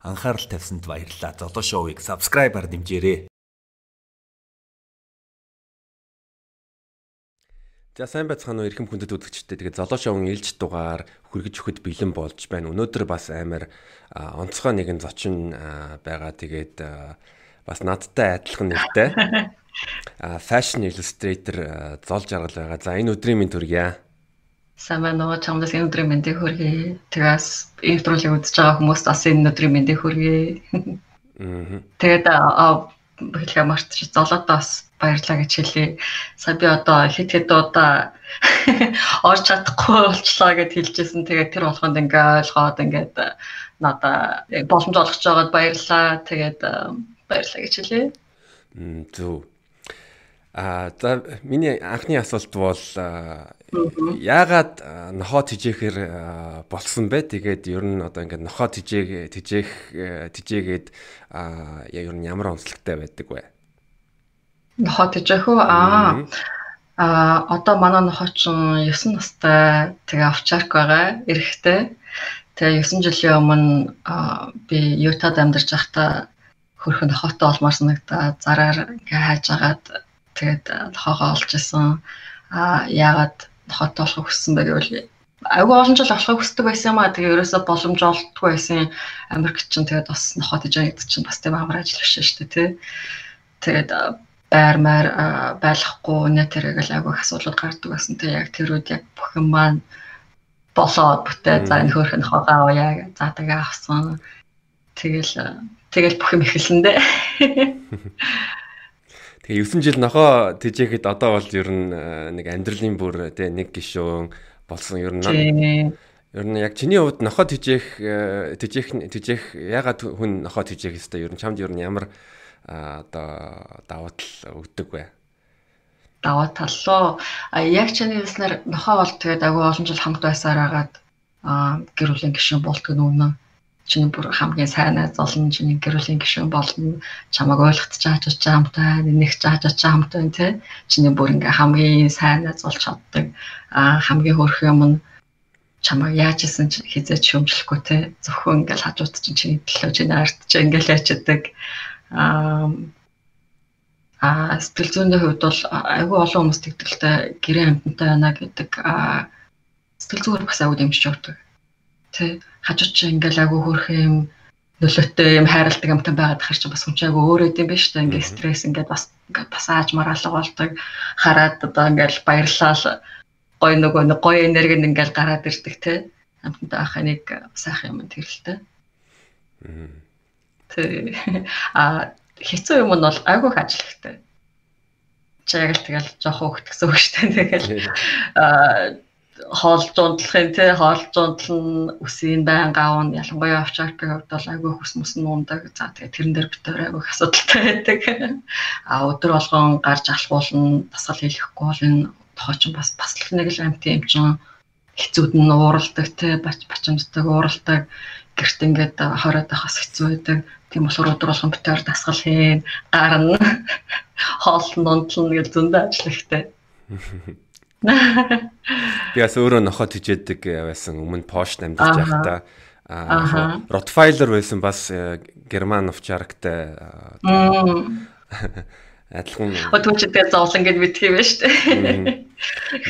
Анхаарал тавьсанд баярлалаа. Золоо шоуийг subscribe-аар дэмжээрэй. За сайн байцгаана уу эрхэм хүндэт үзэгчдээ. Тэгээд золоо шоугийн ээлж дугаар хүргэж өгөхөд бэлэн болж байна. Өнөөдөр бас амар онцгой нэгэн зочин байгаа. Тэгээд бас надтай адилхан нэртэй. А fashion illustrator зол жаргал байгаа. За энэ өдрийн минь төргийа. Уу? Чамдас энэ өдрийн мэндийг хүргэе. Тэгээс интролыг үзэж байгаа хүмүүст бас энэ өдрийн мэндийг хүргэе. Аа. Тэгээд хэлхээ марч золоотоос баярлаа гэж хэлье. Сая би одоо хэд хэд удаа орж чадахгүй болчлоо гэд хэлжсэн. Тэгээд тэр болгонд ингээ ойлгоод ингээд надаа боломж олгож байгаад баярлаа. Тэгээд баярлаа гэж хэлье. Зөв. А за миний анхны асуулт бол яагаад нохоо тижээхэр болсон бэ? Тэгээд ер нь одоо ингээд нохоо тижээг тижээх тижээгээд ер нь ямар онцлогтой байдаг вэ? Нохоо тижээх үү? Аа. А одоо манай нохоо чинь 9 настай тэгээ овчарк байгаа. Эрэхтэй. Тэгээ 9 жилийн өмнө би Ютад амьдарч байхдаа хөрхөн нохоотой олмоор санагдаа зараар ингээ хайж агаад тэгээд нохоогоо олж исэн. А яагаад нохоотой болохыг хүссэн бэ гэвэл айгүй олон жил болохыг хүсдэг байсан юм аа. Тэгээ ерөөсөө боломж олддгүй байсан. Америк чинь тэгээд бас нохоо тижээд чинь бас тийм амар ажил биш шүү дээ тий. Тэгээд байр маар байлахгүй нэ тэрэг л айгүй асуудал гардаг байсан. Тэгээ яг тэр үед яг бүх юм маань болоод бүтээ за энэ хөөрхөн нохоогоо авъя гэж за тэгээ авсан. Тэгэл тэгэл бүх юм эхэлсэн дээ. Тэгээ 9 жил нохоо тижээхэд одоо бол ер нь э, нэг амьдралын бүр тэ нэг гişүүн болсон. Ер нь ер нь яг чиний хувьд нохоо тижээх э, тижээх тижээх ягаад хүн нохоо тижээх хэвээр ер нь чамд ер нь ямар одоо давуу тал өгдөг вэ? Давуу тал руу? Яг чиний хэлснээр нохоо бол тэгээд агай олон жил хамт байсаар агаад гэр бүлийн гишүүн болтго нүнэ чиний бүр хамгийн сайн найз болно чиний гэрүүлийн гишүүн болно чамайг ойлгох чааж очиж хамтай нэг чааж очиж хамтай тий чиний бүр ингээ хамгийн сайн найз болж чаддаг. А хамгийн хөрх юм нь чамайг яаж исэн хизээч шөмжлөхгүй тий зөвхөн ингээл хажууд чинь чиний төлөө чиний арт чинь ингээл ячдаг а а сэтгэл зүйн хувьд бол айгүй олон хүмүүс тэгдэлтэй гэрээ амьтантай байна гэдэг сэтгэл зүгээр бас айгүй дэмжиж өгдөг тий хажууд чи ингээл агуу хөрх юм нөлөөтэй юм хайрладаг юмтай байгаад хэр чи бас хүн чи агуу өөрөө юм биш үү ингээд стресс ингээд бас ингээд бас ааж мараалга болдог хараад одоо ингээд баярлал. Гой нөгөө нэг гой энерги нь ингээд гараад ирдэг те. Амттай байхаа нэг сайхан юм тэрэлтэй. Тий а хэцүү юм нь бол айгүй ажиллахтай чи яг л тэгэл жоох хөөх гэсэн үг шүү дээ тэгэл а хоолж унтлахын тий хоолж унтлан үсийн байн гавн ялангуяа овчаркийн хувьд бол айгүй хүс мөс нуундаг. За тэгээ тэрэн дээр битээр айгүй асуудалтай байдаг. А өдөр болгон гарч алхуулна, дасгал хийхгүй бол энэ тохиочин бас бас л нэг л амт юм чин хэцүүд нь ууралдаг тий бач бачимддаг ууралдаг гэрт ингээд хороод байхас хэцүү байдаг. Тийм болохоор өдөр болгон битээр дасгал хийн, гарна, хоолн унтлна гэж зөндөө ажиллахтай. Би бас өөрөө нохоо тижээдэг байсан өмнө Porsche амьдарч байхдаа аа Rottweiler байсан бас э, герман овчарктай адилхан өдөөчдөө зовлон гэд мэдх юм шүү дээ.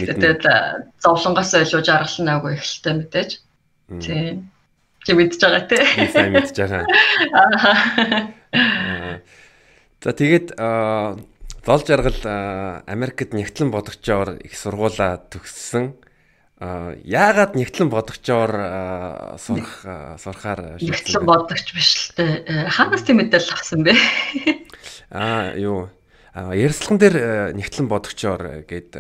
Тэгээд зовлонгоос илүү жаргал нь агуу ихэлтэй мэдээж. Тийм. Чи мэдж байгаа тий. Сайн мэдж байгаа. За тэгээд Зол жаргал Америкт нэгтлэн бодогчоор их сургуулаа төгссөн. Яагаад нэгтлэн бодогчоор сурах сурахаар нэгтлэн бодогч биш л дээ. Хаанаас тийм мэдээлэл авсан бэ? Аа юу ярилцлаган дээр нэгтлэн бодогчоор гээд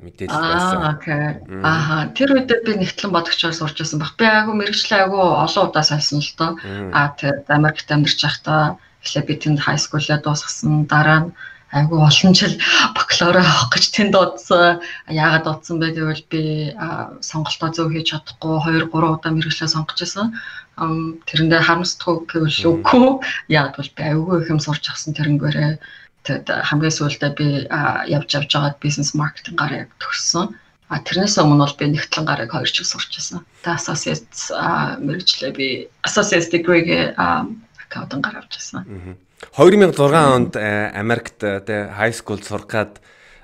мэдээлэл байсан. Аа окей. Ааха тэр үед би нэгтлэн бодогчоор сурч байсан баг. Би айгу мэрэгчлээ айгу олон удаа сольсон л доо. Аа тэгээд Америкт амьдарч байхдаа эхлээ би тэнд хай скуулаа дуусгасан. Дараа нь айгүй олон жил бакалавра авах гэж тэнд дуудсан. Яагаад дуудсан бэ гэвэл би сонголтоо зөв хийж чадахгүй 2 3 удаа мэрэгчлээ сонгож байсан. Тэрэндээ харамсдаггүй гэвэл үгүй. Яагаад бол би айгүй их юм сурч авсан тэрэнгээрээ тэгэд хамгийн сүүлдээ би явж явж байгаад бизнес маркетингаар яг төгссөн. А тэрнээс өмнө бол би нэгтлэн гараг хоёр жил сурч байсан. Тэ associate мэрэгчлээ би associate degree-гээ аккаунтан гаргаж байсан. 2006 онд Америкт тэ high school сурах гад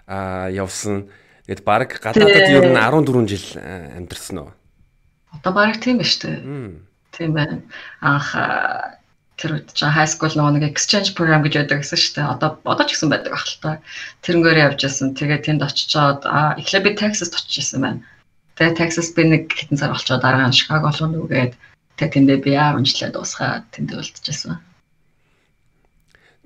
явсан. Тэгэд баг гадаадад ер нь 14 жил амьдэрсэн үү? Одоо баг тийм ба штэ. Тийм байна. Анх тэр үед чинь high school нөгөө нэг exchange program гэж байдаг гэсэн дээ. Одоо одоо ч гэсэн байдаг ах л та. Тэрнгээр явж байсан. Тэгээд тэнд очичоод аа эхлээ би Texas очижсэн байна. Тэгээд Texas би нэг хэдэн сар болчоод дараа нь Chicago руу нүгээд тэгээд тэндээ би 10 жилээ дуусгаад тэнд үлдчихсэн.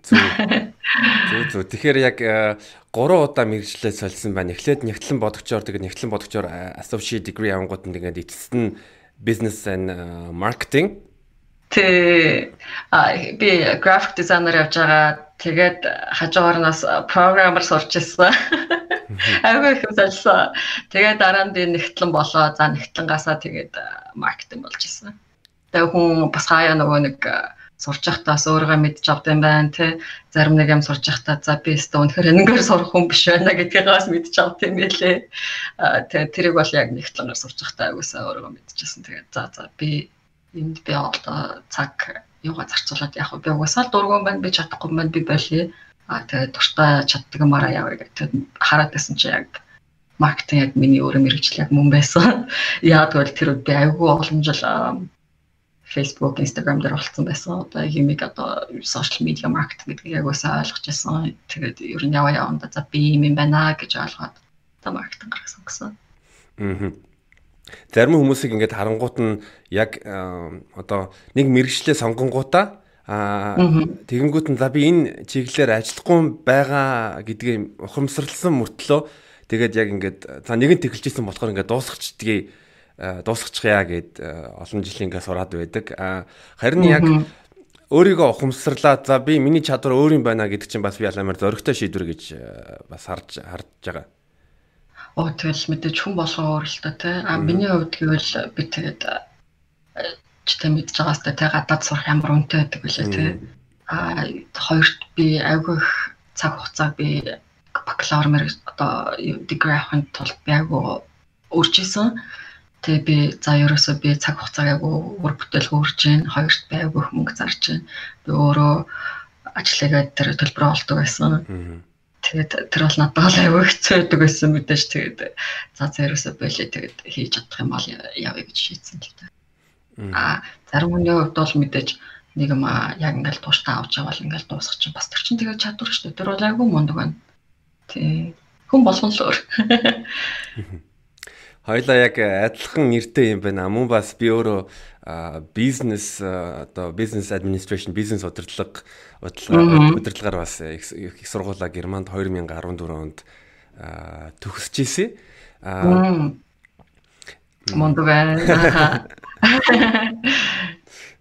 Зүг зүг. Тэгэхээр яг 3 удаа мэрэгчлээ солисон байна. Эхлээд нэгтлэн бодогчоор тэгээд нэгтлэн бодогчоор associate degree авангууд нь тэгээд эцэст нь business and marketing Тэ би график дизайнер явж байгаа. Тэгээд хажуугаар нас программер сурч ирсэн. Айгүй их залсан. Тэгээд дараа нь би нэгтлэн болоо. За нэгтлэнгасаа тэгээд маркетинг болж ирсэн. Тэгээд хүн бас хаяа нөгөө нэг сурч явахдаас өөрийгөө мэдж авд юм байна тий зарим нэг юм сурч явахдаа за би өстө үнэхээр энэгээр сурах хүн биш байна гэдгийг бас мэдж авд юм байлээ тэгээ тэрийг бол яг нэгтлэнгээр сурч явахдаа айгуусаа өөрийгөө мэдчихсэн. Тэгээд за за би энд би одоо цаг юугаа зарцуулаад яг би угсаал дургуун байна би чадахгүй байна би болиё а тэгээд дуртай чаддаг юмараа явъя гэдэг. Хараад байсан чи яг маркетинг яг миний өөрөө мэрэгжил яг мөн байсан. Яг бол тэр би айгүй олон жил Facebook, Instagram дээр болцсон байсан. Одоо юмыг одоо social media marketing гэдгийг яг усаа ойлгож байсан. Тэгээд ер нь яваа яванда за би юм юм байна гэж ойлгоод одоо маркетинг гаргасан гэсэн. Аа. Зарим хүмүүсийг ингээд харангуут нь яг одоо нэг мэрэгчлээ сонгонгуудаа аа тэгэнгүүт нь за би энэ чиглэлээр ажиллахгүй байгаа гэдгийг ухамсарлсан мөртлөө тэгээд яг ингээд за нэгэн тэгэлжсэн болохоор ингээд дуусгачдгийг дуусгачихъя гэд олон жилийн ингээд сураад байдаг. Харин яг өөрийгөө ухамсарлаа за би миний чадвар өөр юм байна гэдэг чинь бас би аламаар зөрөгтэй шийдвэр гэж бас харж харж байгаа. Оо тэгэл мэдээж хүн болгоо өөр л та тий. А миний хувьд гэвэл би тэгээд ч тэ мэдж байгаас та тий гадаад сурах ямар үнэтэй байдаг вүлээ тий. А хоёрт би айгүй их цаг хугацаа би бакалавр мэр одоо degree авахын тулд би айгүй өөрчилсөн. Тэгээ би за ерөөсөө би цаг хугацааг айгүй өөр бүтээл хөрж гин, хоёрт би айгүй их мөнгө зарж гин. Би өөрөө ажиллагаа дээр төлбөр олдог байсан. Тэгээд тэр бол надад л аягүй хэцүү байдаг байсан мэдээж тэгээд за зэрэсээ болоо тэгээд хийж чадах юм бол явъя гэж шийдсэн л та. Аа зарим хүний хувьд бол мэдээж нэг юм яг ингээл тууштай авч явал ингээл дуусах чинь бас тэр чинь тэгээд чадвар шүү дээ. Тэр бол аягүй мундаг байна. Тий. Хүн болгон л өөр. Хоёлаа яг адилхан нэртэй юм байна. Мөн бас би өөрөө бизнес одоо бизнес администрашн бизнес удирдлага удирдлагаар бас их сургуулаа Германд 2014 онд төгсөж ирсэн. Монд байна.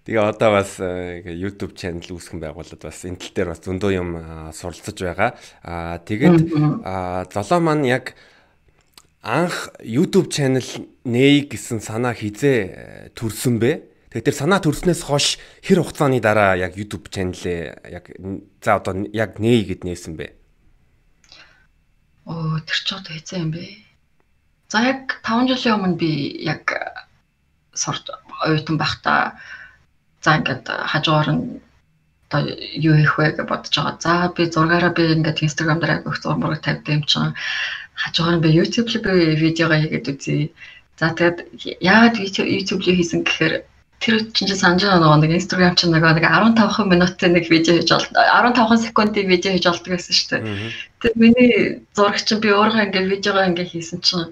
Тэгээ одоо бас YouTube channel үүсгэн байгуулад бас энэ тал дээр бас зөндөө юм суралцж байгаа. Аа тэгээд золоо маань яг анх YouTube channel нээе гэсэн санаа хизээ төрсөн бэ? Тэгээд тэр санаа төрснөөс хойш хэр хугацааны дараа яг YouTube channel-ээ яг за одоо яг нээе гэд нээсэн бэ? Оо тэр ч одоо хэзээ юм бэ? За яг 5 жилийн өмнө би яг сурт оюутан байхдаа за ингээд хажуугаар нь одоо юу хийх вэ гэж бодож байгаа. За би зургаараа би ингээд Instagram дээр агуулх зурмаг тавьд юм чинь хажуугаар би YouTube руу би видеого хийгээд үзье. За тэгээд яагаад YouTube руу хийсэн гэхээр тэр чинь санаж байгаа нэг Instagram чинь нөгөө нэг 15 минутын нэг видео хийж болдог 15 секундын видео хийж болдог гэсэн шүү дээ. Тэр миний зураг чинь би өөрөө ингээд видеого ингээд хийсэн чинь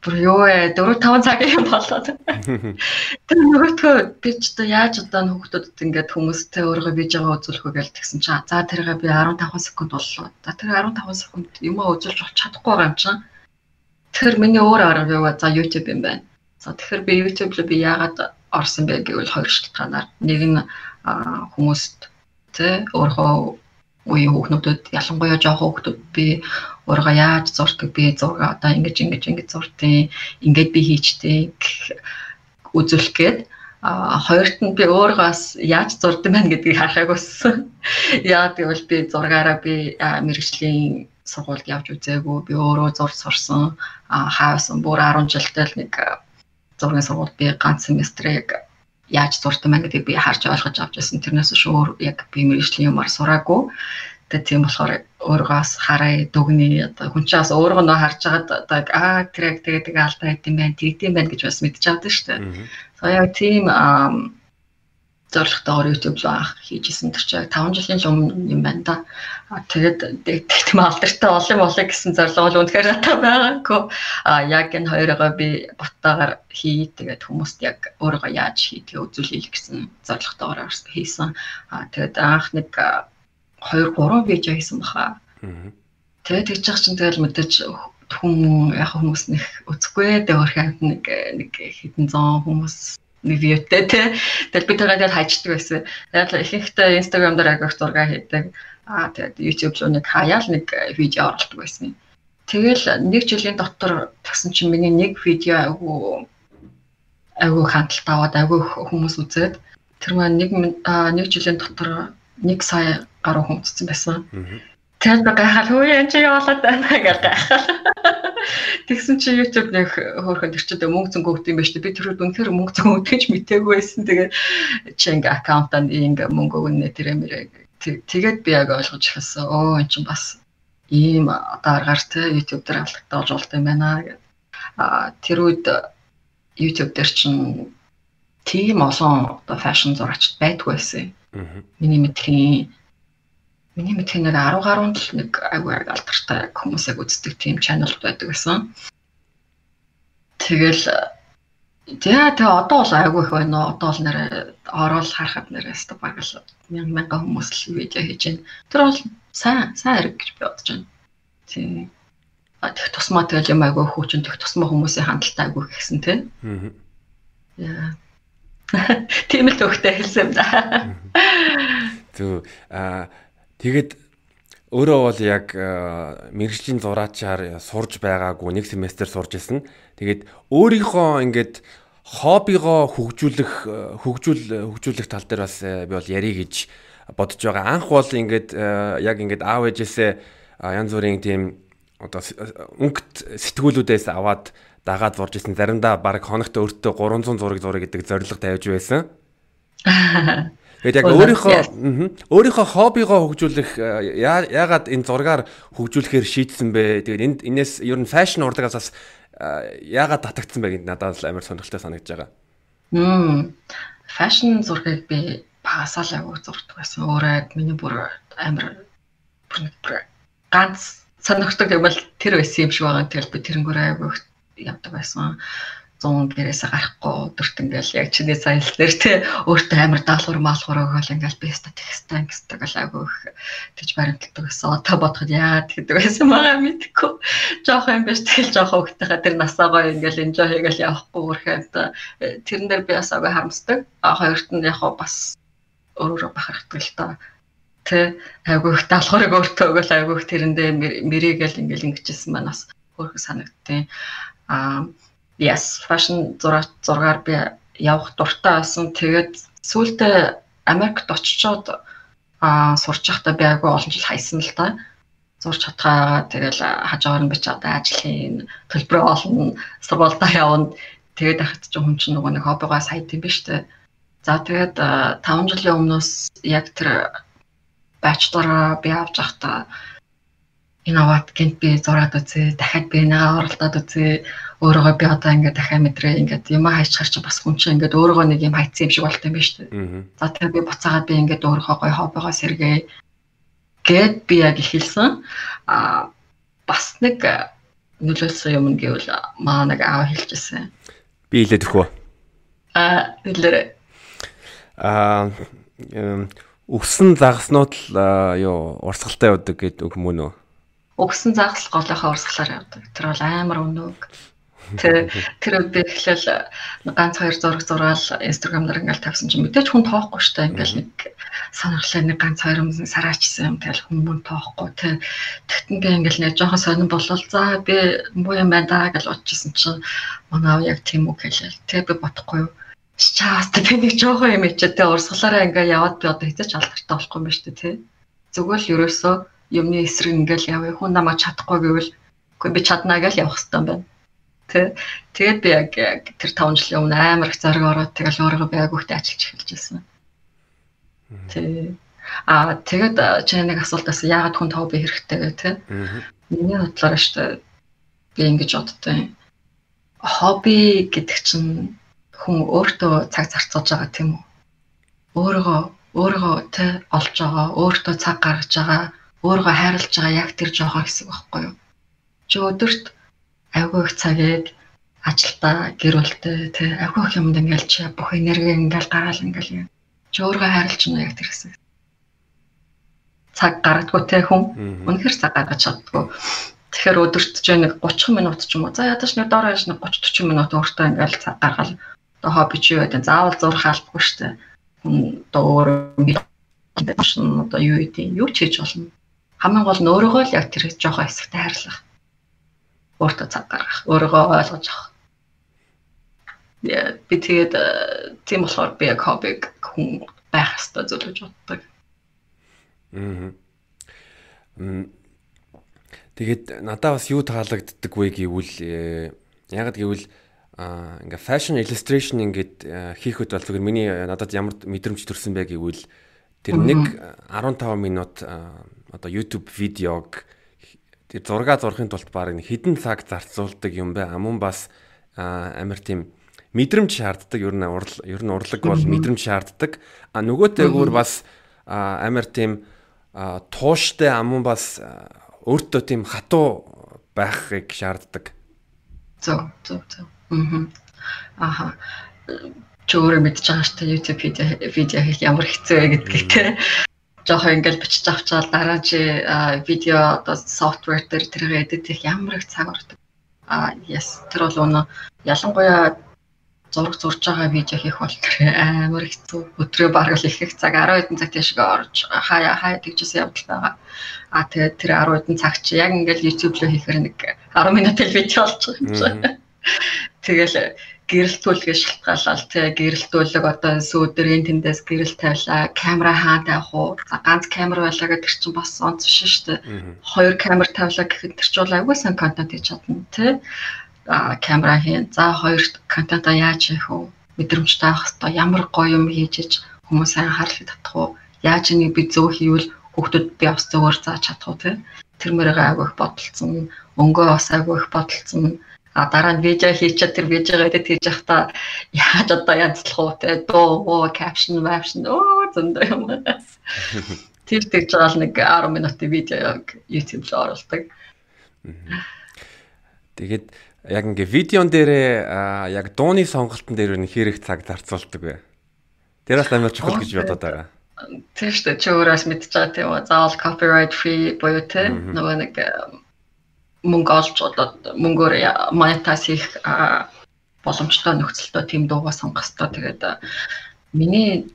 бүр юу ээ 4 5 цагийн юм болоод. Тэр нөгөөдгөө би ч одоо яаж одоо хүүхдүүдэд ингээд хүмүүстэй өөрийгөө видеого үзүүлэх вэ гэж тэгсэн чинь за тэргээ би 15 секунд боллоо. За тэр 15 секунд юм үзүүлж чадахгүй байгаа юм чинь. Тэр миний өөр арга юу за YouTube юм байна. За тэгэхээр би YouTube руу би яагаад орсон бэ гэвэл хоёр шалтгаанаар нэг нь хүмүүст тэ өөрөө үеийн хүүхнүүдэд ялангуяа жоох хүүхдүүд би ургаа яаж зурдаг би зурга одоо ингэж ингэж ингэж зурдیں۔ Ингээд би хийчтэй үзүүлэх гээд а хоёрт нь би өөргөөс яаж зурд юм бэ гэдгийг харахыг хүссэн. Яагаад гэвэл би зургаараа би мэрэгжлийн сургуульд явж үзээгүй. Би өөрөө зур сурсан. Аа хаасан бүр 10 жилдээ л нэг зургийн сургуульд би ганц семестрийг яаж зурдаг мэн гэдгийг би харж ойлгож авч байсан. Тэрнээс шүүр яг би мэрэгжлийн юмар сураагүй. Тэгээ тийм болохоор өөргөөс хараа дүгний одоо хүн чинь бас өөрөө нөө харж байгаад одоо аа тэр яг тэгээ тэгээ алдаа хийдэм байх, тэгдэм байх гэж бас мэдчихэж байгаа шүү дээ. So яг тийм зорилготойгоор YouTube руу анх хийжсэн тэр чинь 5 жилийн өмнө юм байна да. Тэгээд тийм алдартай олон болоо гэсэн зорилго бол үнэхээр надад байгаагүй. А яг энэ хоёроо би боттойгоор хий тэгээд хүмүүст яг өөрөө яаж хийдгээ үзүүлэх гэсэн зорилготойгоор хийсэн. А тэгээд анх нэг 2 3 видео хийсэн баха. Тэгээд тэгж яах чинь тэгэл мэдээж хүн яг хүмүүс нэх үзэхгүй дээ өөрхөн нэг нэг хэдэн зуун хүмүүс вьютэй тий. Тэгэл би тэргээд хаждаг байсан. Тэгэл ихэнхдээ Instagram дээр агих зураг хийдэг. Аа тэгээд YouTube руу нэг хаяал нэг видео оруулдаг байсан. Тэгэл нэг жилийн дотор тагсан чинь миний нэг видео айгу айгу хандлт аваад айгу хүмүүс үзээд тэр маань нэг нэг жилийн дотор нэг сая гаруй хүн үзсэн байсан. Тэгээд би гайхал хөө энэ чи яваалаад байна гэж гайхал. Тэгсэн чи YouTube нэг хөөрхөн тэр чинь мөнгө зөнгө өгд юм ба дээ. Би тэр үнэхээр мөнгө зөнгө өгдөг гэж мтээгүй байсан. Тэгээд чи ингээ аккаунтанд ингээ мөнгө өгнө тэрэ мэрэ. Тэгээд би яг ойлгож эхэлсэн. Оо эн чинь бас ийм одоо аргаар те YouTube дээр алдагдаж болт юм байна гэдэг. А тэр үед YouTube дээр чинь тийм олон одоо фэшн зурагч байдгүй байсан. Миний мэдхийн Миний мэдхийн нэг 10 гаруй л нэг айгүй алдартай хүмүүсийг үздэг тийм чанал байдаг гэсэн. Тэгэл тэгээ тэгээ одоо бол айгүй их байна. Одоо бол нэрээ ороод харахад нэрээ өстө баг л мянган мянган хүмүүс л видео хийж байна. Тэр бол сайн сайн хэрэг гэж би бодож байна. Тийм. А тех тусмаа тэгэл юм айгүй хүүчин тех тусмаа хүмүүсийн хандлтаа айгүй гэсэн тийм. Аа. Яа. Тийм л төгтэй хэлсэн юм да. Зү а Тэгэд өөрөө бол яг э, мэрэгжлийн зураачаар сурж байгаагүй нэг семестр сурж исэн. Тэгээд өөрийнхөө ингээд хоббигоо хөгжүүлэх э, хөгжүүл хөгжүүлэх тал дээр бас э, би бол ярих гэж бодож байгаа. Анх бол ингээд яг ингээд аав ээжээсээ янз бүрийн тийм одоо өнгөт сэтгүүлүүдээс аваад дагаад зурж исэн. Заримдаа баг хоногт өөртөө 300 зураг зураг гэдэг зорилго тавьж байсан. Тэгээд яг өөрийнхөө өөрийнхөө хоббигоо хөгжүүлэх э, яагаад энэ зургаар хөгжүүлэхээр шийдсэн бэ? Тэгээд энд энэс ер нь фэшн урлагаас бас э, яагаад татагдсан бэ гэдээ надад амар сонирхолтой санагдаж байгаа. Мм. Фэшн зургийг би багасаа л агуу зурдаг байсан. Өөрөө миний бүр амар бүр ганц сонирхдаг юм бол тэр байсан юм шиг байгаа. Тэгэл би тэрнгүүр агуу явдаг байсан. 100 гэрээсээ гарахгүй өдөрт ингээл яг чиний сайн хэлснээр те өөртөө амар даалгавар маалгавар өгөөл ингээл би техстай ингэстэй гал агуу их тэгж баримталдаг гэсэн. Одоо бодоход яа гэдэг байсан байгаа мэдгүй. Жохо юм биш тэгэл жохо хөлтөйхө тэр насаагаа ингээл энжой хийгээл явахгүй өрхөнд тэрэн дээр би бас агуу харамсдаг. А хоёрт нь яг бас өөрөөрөө бахархдаг л та тэ айгуу их даалгаврыг өөртөө өгөөл айгуу их тэрэндээ мэрийгээл ингээл ингэжсэн маань бас өөрхөн санагдтыг. Аа Yes, fashion зураг зургаар би явах дуртай байсан. Тэгээд сүүлдээ Америкт очичоод аа сурч байхдаа би айгүй олон жил хайсан л та. Зурч чадхаа тэгэл хажуугаар нь бичээд ажил хийн, төлбөрөө олно, сургуультай явна. Тэгээд ахад ч хүн чинь нөгөө нэг хоббигоо сайд юм биш үү? За тэгээд 5 жилийн өмнөөс яг тэр бachelor би авч байхдаа инноват гэнт би зураад үзээ, дахиад би нэг оролдоод үзээ өөрөөгөө би одоо ингээд дахиад мэдрээ ингээд юм хайчих чи бас хүн чинь ингээд өөрөөгөө нэг юм хайцсан юм шиг болт юм ба шүү дээ. За тэгээ би буцаагаад би ингээд өөрөөгөө гой хоббигоо сэргээ гэд би яг ихэлсэн. А бас нэг нөлөөлсөн юм гэвэл маа нэг аав хэлчихсэн. Би хэлээд өгөх үү? А хэлээрэй. А өгсөн загаснууд л юу урсгалтай явдаг гэдэг үг мөн үү? Өгсөн загас голынхаа урсгалаар явдаг. Тэр бол амар өнөг. Тэр тэр би эхлээл ганц хоёр зураг зураал инстаграм дээр ингээл тавьсан чинь мэдээч хүн тоохгүй штэ. Ингээл нэг сонирхлаа нэг ганц хоёр юм сараачсан юм тэгэл хүн мөн тоохгүй. Тэ тэгтэн би ингээл нэг жоохон сонирн болол за би муу юм байна да гэж бодчихсон чинь манай яг тийм үг хэлээ тэг би бодохгүй юу? Чаас тэ би нэг жоохон юм ичээ тэ урсгалаараа ингээ яваад би одоо хэзээ ч алдартай болохгүй юм ба штэ тэ. Зүгээр л ерөөсөө юмны эсрэг ингээл явъя. Хүн намайг чадахгүй гэвэл үгүй би чаднаа гэж явах хэрэгтэй байна. Тэ. Тэгээд би яг тэр 5 жилийн өмнө амар их зориг ороод тэгэл өөрийгөө би яг үхтэй ажиллаж эхэлж байсан. Тэ. Аа тэгээд чи нэг асуултаас яагаад хүн хобби хэрэгтэй гэх тэ. Миний бодлоор штэ би ингэж боддтой. Хобби гэдэг чинь хүн өөртөө цаг зарцуулж байгаа тийм үү? Өөрийгөө өөрийгөө тэ олж байгаа, өөртөө цаг гаргаж байгаа, өөрийгөө хайрлаж байгаа яг тэр жоохон хэсэг байхгүй юу? Чи өдөрт айгүй их цагийг ажилдаа гэр бүлтэй тэ айгүй их юмд ингээл чи бүх энерги ингээл гараал ингээл юм. Чи өөрийгөө хайрлаж байна яг тэр хэсэг. Цаг гаргадгүй тэ хүн үнэхэр цаг гаргаж чаддгүй. Тэгэхээр өдөрт ч нэг 30 минут ч юм уу. За ядаж нэг доор хаяж нэг 30 40 минут өөртөө ингээл цаг гаргаад одоо хобби чи юу гэдэг заавал зурх албагүй шүү дээ. Хүн одоо өөр мэдсэн одоо юу гэдэг юу ч хийж болно. Хамгийн гол нь өөрийгөө л яг тэр жоохон хэсэгтээ хайрлах. Өөртөө цаг гаргах, өөрийгөө ойлгож авах. Яа би тэгээд э, тийм болохоор би яг хоббиг хүн байх хэрэгтэй зүйл гэж боддог. Аа. Тэгээд надад бас юу таалагддаг вэ гэвэл э, яг гэвэл ингээ fashion illustration ингээд хийхэд бол зүгээр миний надад ямар мэдрэмж төрсэн бэ гэвэл тэр нэг 15 минут одоо YouTube видеог тэр зураг зурхын тулд баг нэг хідэн цаг зарцуулдаг юм бэ. Амун бас амар тийм мэдрэмж шаарддаг. Ер нь урал ер нь урлаг бол мэдрэмж шаарддаг. А нөгөөтэйгүүр бас амар тийм тууштай амун бас өөртөө тийм хатуу байхыг шаарддаг. Зөв, зөв, зөв. Аа. Чи өөрөө мэдж байгаа шүү дээ YouTube видео видео хийх ямар хэцүү вэ гэдгийг те. Жохоо ингээл бичиж авчаал дараа чи видео одоо софтвер дээр тэргээ эдит хийх ямар их цаг ордог. Аа yes тэр бол өнө ялангуяа зураг зурж байгаа видео хийх бол тэр амар хэцүү. Өдрөө бараг л их их цаг 10 хэдэн цаг тийшээ орж хаяа хаяа тэгжсэн явдал байгаа. Аа тэгээд тэр 10 хэдэн цаг чи яг ингээл YouTube руу хийхээр нэг 10 минут л видео болж байгаа юм чинь. Тэгэл гэрэлтүүлгээ шалтгаалал тий гэрэлтүүлэг одоо сүүдэрийн тэндээс гэрэл тавилаа камера хаа тавих уу? За ганц камер байлаа гэдэг чинь бас онц биш шүү дээ. Хоёр камер тавилаа гэхэд тэр чинь айгүй сан контент хийж чадна тий а камера хийн за хоёр контента яаж хийх вэ? Мэдрэмжтэй авах хэвээр ямар гоё юм хийж хүмүүс анхаарлыг татах уу? Яаж нэг би зөв хийвэл хүүхдүүд би бас зөвөр зааж чадах уу тий тэр мөрөөгөө айгүй их бодолцсон. Өнгөө бас айгүй их бодолцсон А дараа нь видео хийчихэд тэр видеого edit хийж явахдаа яаж одоо янзлах уу те дуу оо caption caption оо зөндөө юм. Тэр тэгж байгаа л нэг 10 минутын видео YouTube руу оруулдаг. Тэгээд яг ингээ видеон дээрээ яг дууны сонголтын дээр нь хэрэг цаг зарцуулдаг вэ? Тэр бас амар чухал гэж бодоод байгаа. Тийм шүү дээ. Чи өөрөөс мэдчихэж байгаа тийм үү? Заавал copyright free буюу те нөгөө нэг мөнгө олж одоо мөнгөөр монетайз хийх боломжтой нөхцөлтөө тийм дуугаа сонгох хэрэгтэй. Тэгээд миний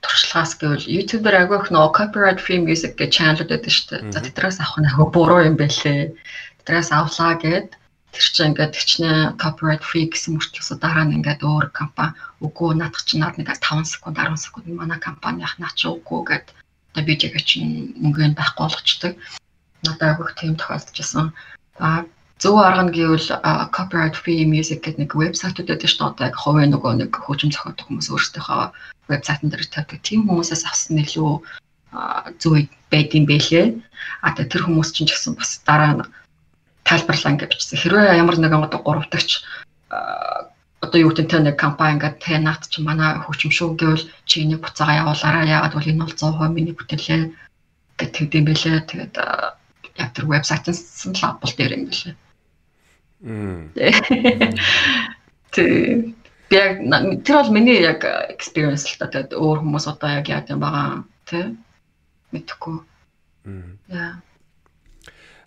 туршлагаас гэвэл YouTube дээр агай их нөө copyright free music гэж channel байдаг шүү дээ. За тэдрээс авах нь агай буруу юм байлээ. Тэдрээс авлаа гэд тэр чинь ингээд тэгчнээ copyright free гэсэн мөрчлөөсөө дараа нь ингээд өөр компани үгүй наадах чинь над нэг 5 секунд 10 секунд манай компанийх наа чи үгүй гэд одоо видеог чинь мөнгөнд байхгүй болгочдөг надад агуулх тийм тохиолдчихсан. А зөв арга нь гэвэл copyright free music гэдэг нэг вебсайтууд байдаг шүү дээ. Яг хувийн нөгөө нэг хөгжим зохиодог хүмүүс өөрсдийнхөө вебсайтн дээр тавьдаг. Тийм хүмүүсээс авсан илүү зөв байд юм бэлээ. А тэр хүмүүс чинь ч гэсэн бас дараа нь тайлбарлаа гэж бичсэн. Хэрвээ ямар нэгэн одоо гуравдагч одоо юу гэдэг нь нэг компани ингээд тэ наад чи манай хөгжим шүү гэвэл чи энийг буцаага явуулаарай. Яагаад бол энэ бол 100% миний бүтээлээ гэдэг юм бэлээ. Тэгээд тэр вебсайтаас нь лабл дээр юм билээ. Тэг. Яг тэр бол миний яг experience л та тэгээд өөр хүмүүс одоо яг яа гэм байгаа тий мэдхгүй. Мм. Яа.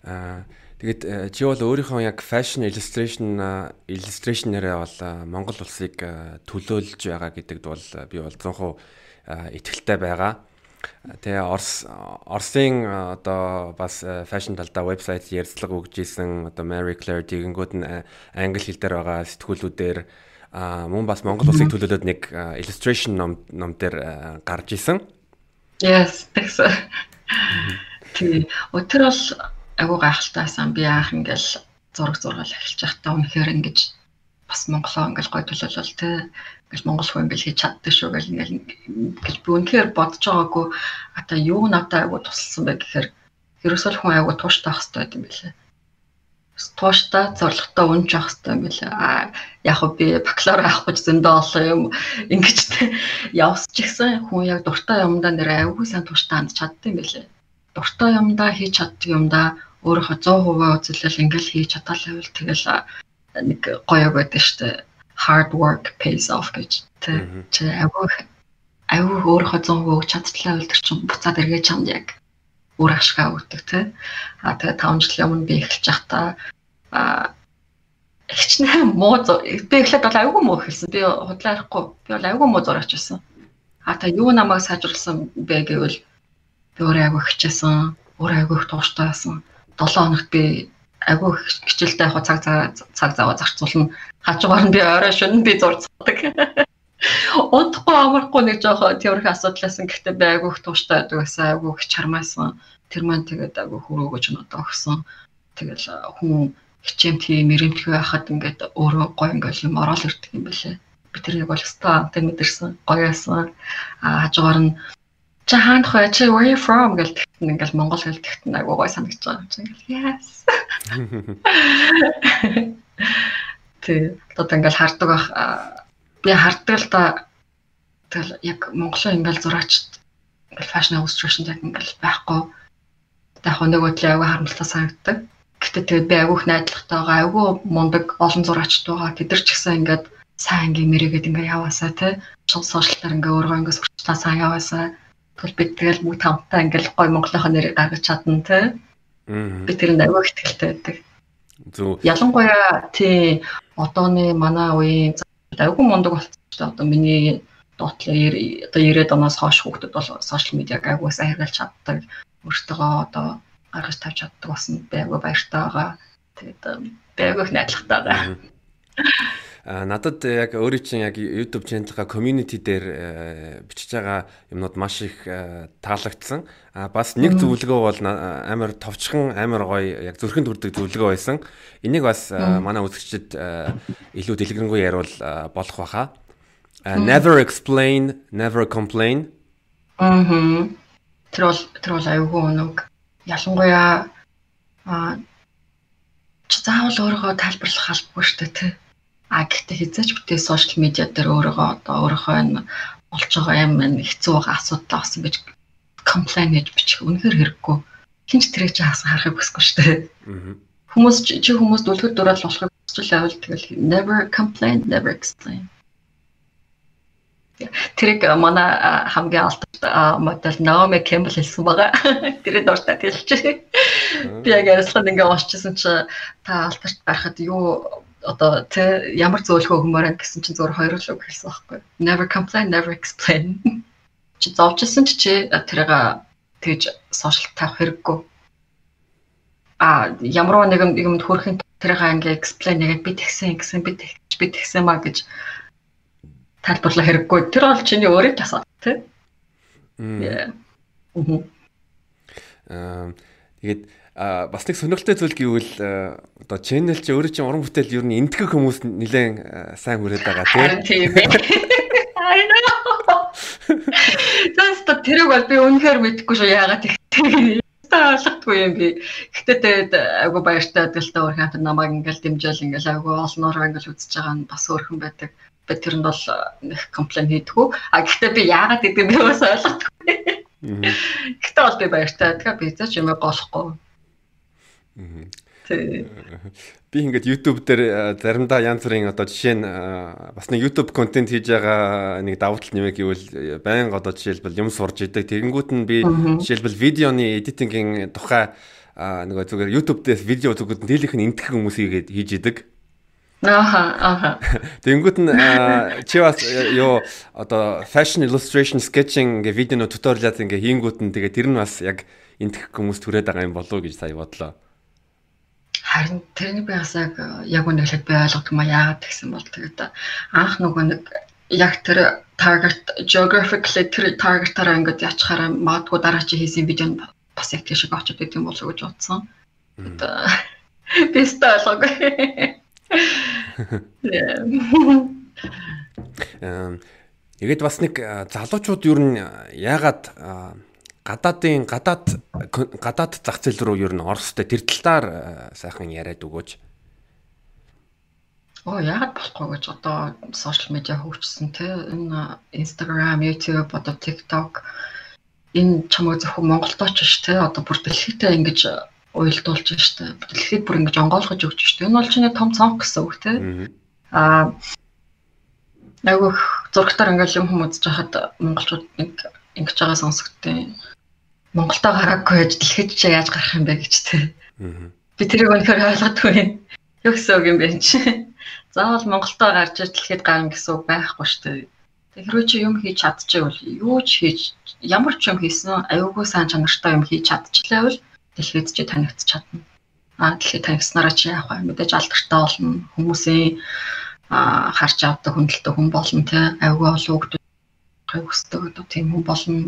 Аа тэгээд э, чи бол өөрийнхөө яг fashion illustration illustration-аараа бол Монгол улсыг төлөөлж байгаа гэдэгт бол би бол 100% итгэлтэй байгаа. Тэгээ Орос Оросын одоо бас фэшн талдаа вебсайт ярьцлага өгж исэн одоо Mary Claire тэгэнгүүт нь англи хэл дээр байгаа сэтгүүлүүдээр мөн бас Монгол улсыг төлөөлөд нэг illustration ном ном дээр гарч исэн. Yes, тэгсэн. тий. Өтөр бол агуу гайхалтайсан би анх ингээл зураг зургаал эхэлж байхдаа үнэхээр ингэж бас монголоо ингээл гой төлөвлөл тий. Ингээл монгол хүн ингээл хийж чаддаг шүү гэл ингээл гэж би үнэхээр бодож байгаагүй ата юу надад агуу тусалсан бэ гэхээр ерөөсөө хүн агуу тууштай ах хэрэгтэй юм билээ тууштай зоригтой унж явах хэрэгтэй юм билээ. А яг хөө би бакалавр авах гэж зөндөө олон юм ингэж явсч гисэн хүн яг дуртай юмдаа нэр аягүй сайн тууштай хандж чаддаг юм билээ. Дуртай юмдаа хийж чаддаг юмдаа өөрийнхөө 100% үзэлэл ингээл хийж чадалаа байвал тэгэл нэг гоё байдаг штэ hard work pays off гэж тэ аягүй аягүй өөрийнхөө 100% өгч чадтлаа тэр чинь буцаад эргэж чамд яг үр ашгаа өгдөг тий. А тэгээ 5 жилийн өмнө би эхэлж байхдаа а хичнээн муу би эхлээд бол аюу муу эхэлсэн. Би худлаа ярихгүй. Би бол аюу муу зураач байсан. А та юу намайг сайжруулсан бэ гэвэл би өөрөө аюу хичээсэн, өөрөө аюу их тууштай байсан. 7 хоногт би аюу хичээлдээ яг цаг цаг заваа зарцуулна. Хажуугаар нь би орой шөнө би зурцдаг. Унтахгүй амархгүй нэг жоохоо тэрх асуудлаасан. Гэхдээ би айгүйх тууштай байдаг байсан. Айгүйх чармаасан тэр маань тэгээд айгүй хөрөөгөж надад өгсөн тэгэл хүн хичээм тийм мэрэмтгий байхад ингээд өөрөө гой ингээд юм ороод ирдэг юм байлээ. Би тэрийг бол өстой амтай мэдэрсэн гоёасан а хажуугаар нь чи хаандах вэ чи where you from гэж тэгтэн ингээл монгол хэл тэгтэн айгуу гой санагдаж байгаа юм чи ингээл yes Тэг. Одоо ингээл хардаг бах би харддаг л да тэгэл яг Монголын ингээл зураач ингээл fashion illustration яг ингээл байхгүй. Яг нөгөө төлөө аягүй харамсалтай санагддаг. Гэтэ тэгээд би аягүй их найдвартай байгаа, аягүй мундаг олон зураачд байгаа. Тэд нар ч гэсэн ингээд сайн ингээ мэрэгээд ингээ яваасаа тий. Сошиалтаар ингээ өөрөө ингээ сурчлаа сайн яваасаа. Тэгвэл бид тэгэл бүгд хамтдаа ингээл гой Монголынхоо нэрийг гаргаж чадна тий. Би тэрэнд аягүй их ихтэй байдаг. Зөв. Ялангуяа тий одооны манай үеийн айгүй мундаг болсон ч одоо миний доотлоо одоо 90-ад оноос хойш хүүхдүүд бол сошиал медиаг айгүй сайн хэрэглэж чаддаг. Өөртөө одоо гаргаж тавьж чаддаг болсон байгуу баяртай байгаа. Тэгээд байгуу их найдвартай байгаа. Надад яг өөрийн чинь яг YouTube channel-га community дээр э, бичиж байгаа юмнууд маш их э, таалагдсан. А бас нэг зөвлөгөө бол амар товчхон амар гоё яг зүрхэнд хүрдэг зөвлөгөө байсан. Энийг бас э, манай үзэгчид илүү дэлгэрэнгүй яривал болох баха. Never explain, never complain. Мм. Тэр бол тэр бол аюулгүй өнөг. Ялангуяа а чи заавал өөрийгөө тайлбарлах албагүй шүү дээ, тий А гэхдээ хизээч бүтээ сошиал медиа дээр өөрийгөө одоо өөрийнхөө энэ болж байгаа юм хэцүү байгаа асуудал авсан гэж комплайн гэж бичих үнэхээр хэрэггүй. Хинч тэрэг чи хаасан харахыг хүсэхгүй шүү дээ. Хүмүүс чи хүмүүс дүлгэр дурал болохыг хүсч байвал тэгэл never complain, never explain. Тэрийг манай хамгийн алдартай модель Naomi Campbell хэлсэн байгаа. Тэрийг дуртай хэлчихэ. Би яг ярилцлаганд ингээ уушчихсан чи та алдарт гарахад юу одоо тэ ямар зөөлхөө хүмүүрэн гэсэн чинь зөвөр хоёр л үг хэлсэн байхгүй. Never complain, never explain. Чи зовжсэн чи тэрийг тэгж сошиал тавих хэрэггүй. А ямар нэгэн юмд хөрхийн тэрийг ингээ explain яг би тэгсэн гэсэн би тэгж би тэгсэн маа гэж тайлбарлах хэрэггүй. Тэр бол чиний өөрийн тасаа тий. Аа. Аа тэгээд бас нэг сонирхолтой зүйл гэвэл одоо channel чи өөрөө чинь уран бүтээл ер нь энтгэх хүмүүс нэлээд сайн хүрээд байгаа тийм ээ. I know. Тэст тэрийг бол би үнэхээр мэдэхгүй шүү яагаад тэгтээ ойлгохгүй юм би. Гэтэ тэгээд айгу баяртай та өөр хамт намайг ингээл дэмжээл ингээл айгу олноор ингээл үзэж байгаа нь бас өөрхөн байдаг. Би тэрэнд бол нэг комплейн хийдэггүй. А гэтэ би яагаад гэдэг би бас ойлгохгүй. Гэтэ бол би баяртай. Тэгэхээр би заач юм голохгүй. Би ингээд YouTube дээр заримдаа янз бүрийн одоо жишээ нь бас нэг YouTube контент хийж байгаа нэг давуу тал нэмэг гэвэл байнга одоо жишээлбэл юм сурж идэг. Тэгэнгүүт нь би жишээлбэл видеоны эдитингийн тухай нөгөө зүгээр YouTube дээрс видео зүгүүд дийлэх нь энтгэх хүмүүсийг хийж идэг. Аха аха. Тэнгүүт нь чи бас ёо одоо fashion illustration sketching гэ видео туториалаад ингээ хийнгүүт нь тэгээ тэр нь бас яг энтгэх хүмүүс түрээд байгаа юм болов уу гэж сая бодлоо. Харин тэрний би бас яг яг үнэхээр би ойлгохгүй яагаад гэсэн бол тэгээд анх нөгөө нэг яг тэр target geographically тэр target-аараа ингээд ячхаараа магадгүй дараа чи хийсэн видеонд бас яг тийш очиж идэв юм болов уу гэж бодсон. Одоо бистэ ойлгоогүй. Эм Тэгэд бас нэг залуучууд ер нь яагаад гадаадын гадаад гадаад зах зээл рүү ер нь орстой тэр талаар сайхан яриад өгөөч. Оо яагаад болохгүй гэж одоо сошиал медиа хөгжсөн те энэ Instagram, YouTube, одоо TikTok энэ чамайг зөвхөн Монголд очиж те одоо бүр дэлхийдээ ингэж уйлдуулж штэ. Дэлхийд бүр ингэж онгойлгож өгч штэ. Энэ бол чиний том цонх гэсэн үг те. Аа айгүйх зургатаар ингээл юм хүмүүс жахад монголчууд нэг ингэж байгаа сонсогдтыг Монголтоо гараагүй байж дэлхийд чи яаж гарах юм бэ гэж те. Би тэрийг өнөхөр ойлгодгүй. Юу гэсэн үг юм бэ чи? заавал Монголтоо гарч дэлхийд гарна гэсэн үг байхгүй шүү дээ. Тэг хэрвээ чи юм хийж чадчихвал юу ч хийж ямар ч юм хийсэн аюулгүй сайн чанартай юм хийж чадчихлаа бол дэлхийд чи танигдчих чадна. Аа дэлхийд танигдсанараа чи яах вэ? Мэдээж алдартай болно. Хүмүүсийн аа харж авдаг хүндэлтэй хүн болно те. Аюулгүй олон хүмүүс хүсдэг одоо тийм хүн болно.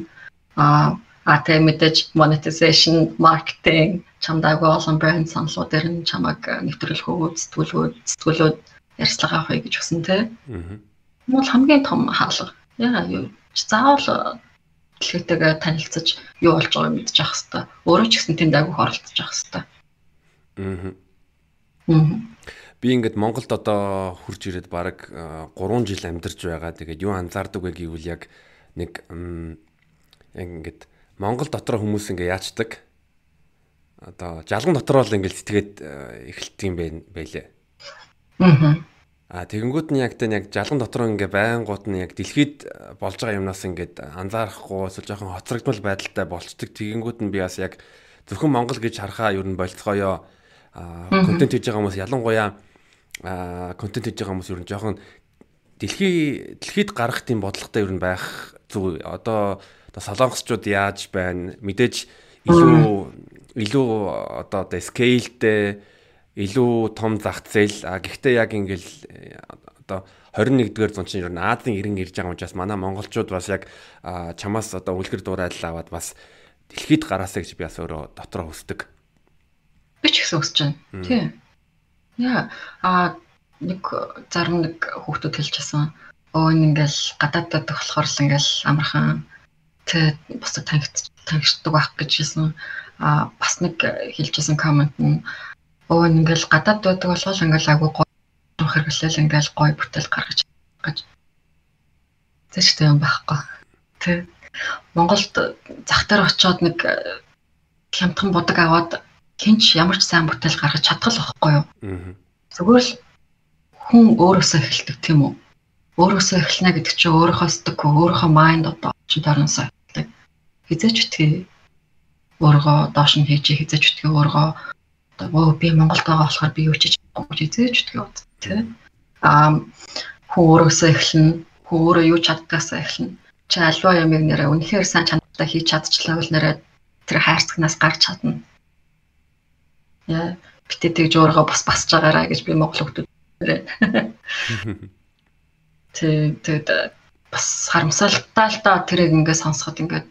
Аа А тэ мэдээж monetization, marketing, чамдаагүй олон брэнд саналууд дээр нь чамайг нэвтрүүлэх үү, сэтгүүлүүд, сэтгүүлүүд ярьцлага авахыг гэж хүсэн те. Аа. Бол хамгийн том хаалга. Яа юу заавал дэлхийтэйгээ танилцаж юу болж байгааг мэдчих хэвээр. Өөрөө ч гэсэн тэнд агуух оролцож явах хэвээр. Аа. Аа. Би ингээд Монголд одоо хурж ирээд баг 3 жил амьдарч байгаа. Тэгээд юу анзаардаг вэ гэвэл яг нэг ингээд Монгол дотор хүмүүс ингээ яачдаг. Одоо жалган дотор бол ингээл сэтгээд эхэлдэг юм байлээ. Аа. А тэгэнгүүт нь яг тэ яг жалган дотор ингээ байнгут нь яг дэлхийд болж байгаа юмнаас ингээд анзаарахгүй эсвэл жоохон хоцрогдмол байдалтай болцдог. Тэгэнгүүт нь би бас яг зөвхөн Монгол гэж харахаа ер нь болцгоё. А контент хийж байгаа хүмүүс ялангуяа а контент хийж байгаа хүмүүс ер нь жоохон дэлхий дэлхийд гарах тийм бодлоготой ер нь байх зүг. Одоо солонгосчууд яаж байна? Мэдээж илүү илүү одоо одоо scaleтэй илүү том зах зээл а гэхдээ яг ингээл э, одоо 21-р зуун чинь ер нь Азийн ирэн ирж байгаа учраас манай монголчууд бас яг чамаас одоо үлгэр дуурайл аваад бас дэлхийд гараасаа гэж би бас өөрөө дотроо хүсдэг. Би ч гэсэн хүсэж байна. Тийм. Яа а нэг зарим нэг хүүхдүүд хэлчихсэн. Энэ ингээл гадаадд болохоор л ингээл амархан бусад тангид тангичдаг байх гэж хэлсэн. А бас нэг хэлжсэн комент нь өө ингээл гадаад байдаг болохоос ингээл агуу гоё хэрэглээл ингээл гоё бүтээл гаргаж гэж зэжтэй юм байхгүй. Тэ Монголд зах дээр очиод нэг хямдхан будаг аваад хинч ямар ч сайн бүтээл гаргаж чадах л байхгүй юу? Зүгээр л хүн өөрөөсөө эхэлдэг тийм үү? Өөрөөсөө эхэлнэ гэдэг чинь өөрийнхөө сэтгэх, өөрийнхөө майнд одоо чи дөрнөөсөө эхэлдэг. Хизээч үтгий өөргөө доош нь хийж хизээч үтгий өөргөө оо би Монголд байгаа болохоор би юу ч чадахгүй эзэж үтгэе бод тий. Аа хүн өөрөөсөө эхлэн хүн өөрөө юу чаддгаасаа эхлэн чи альва ямиг нэрээ үнэхээр сайн чанартай хийж чадчихлаа бол нэрээ тэр хайрцагнаас гарч чадна. Яа битээ тэгж өөрийгөө бас басж байгаараа гэж би монгол хүмүүс нэрээ. Тэг тэгэд бас харамсалтай л да тэрийг ингээд сонсоход ингээд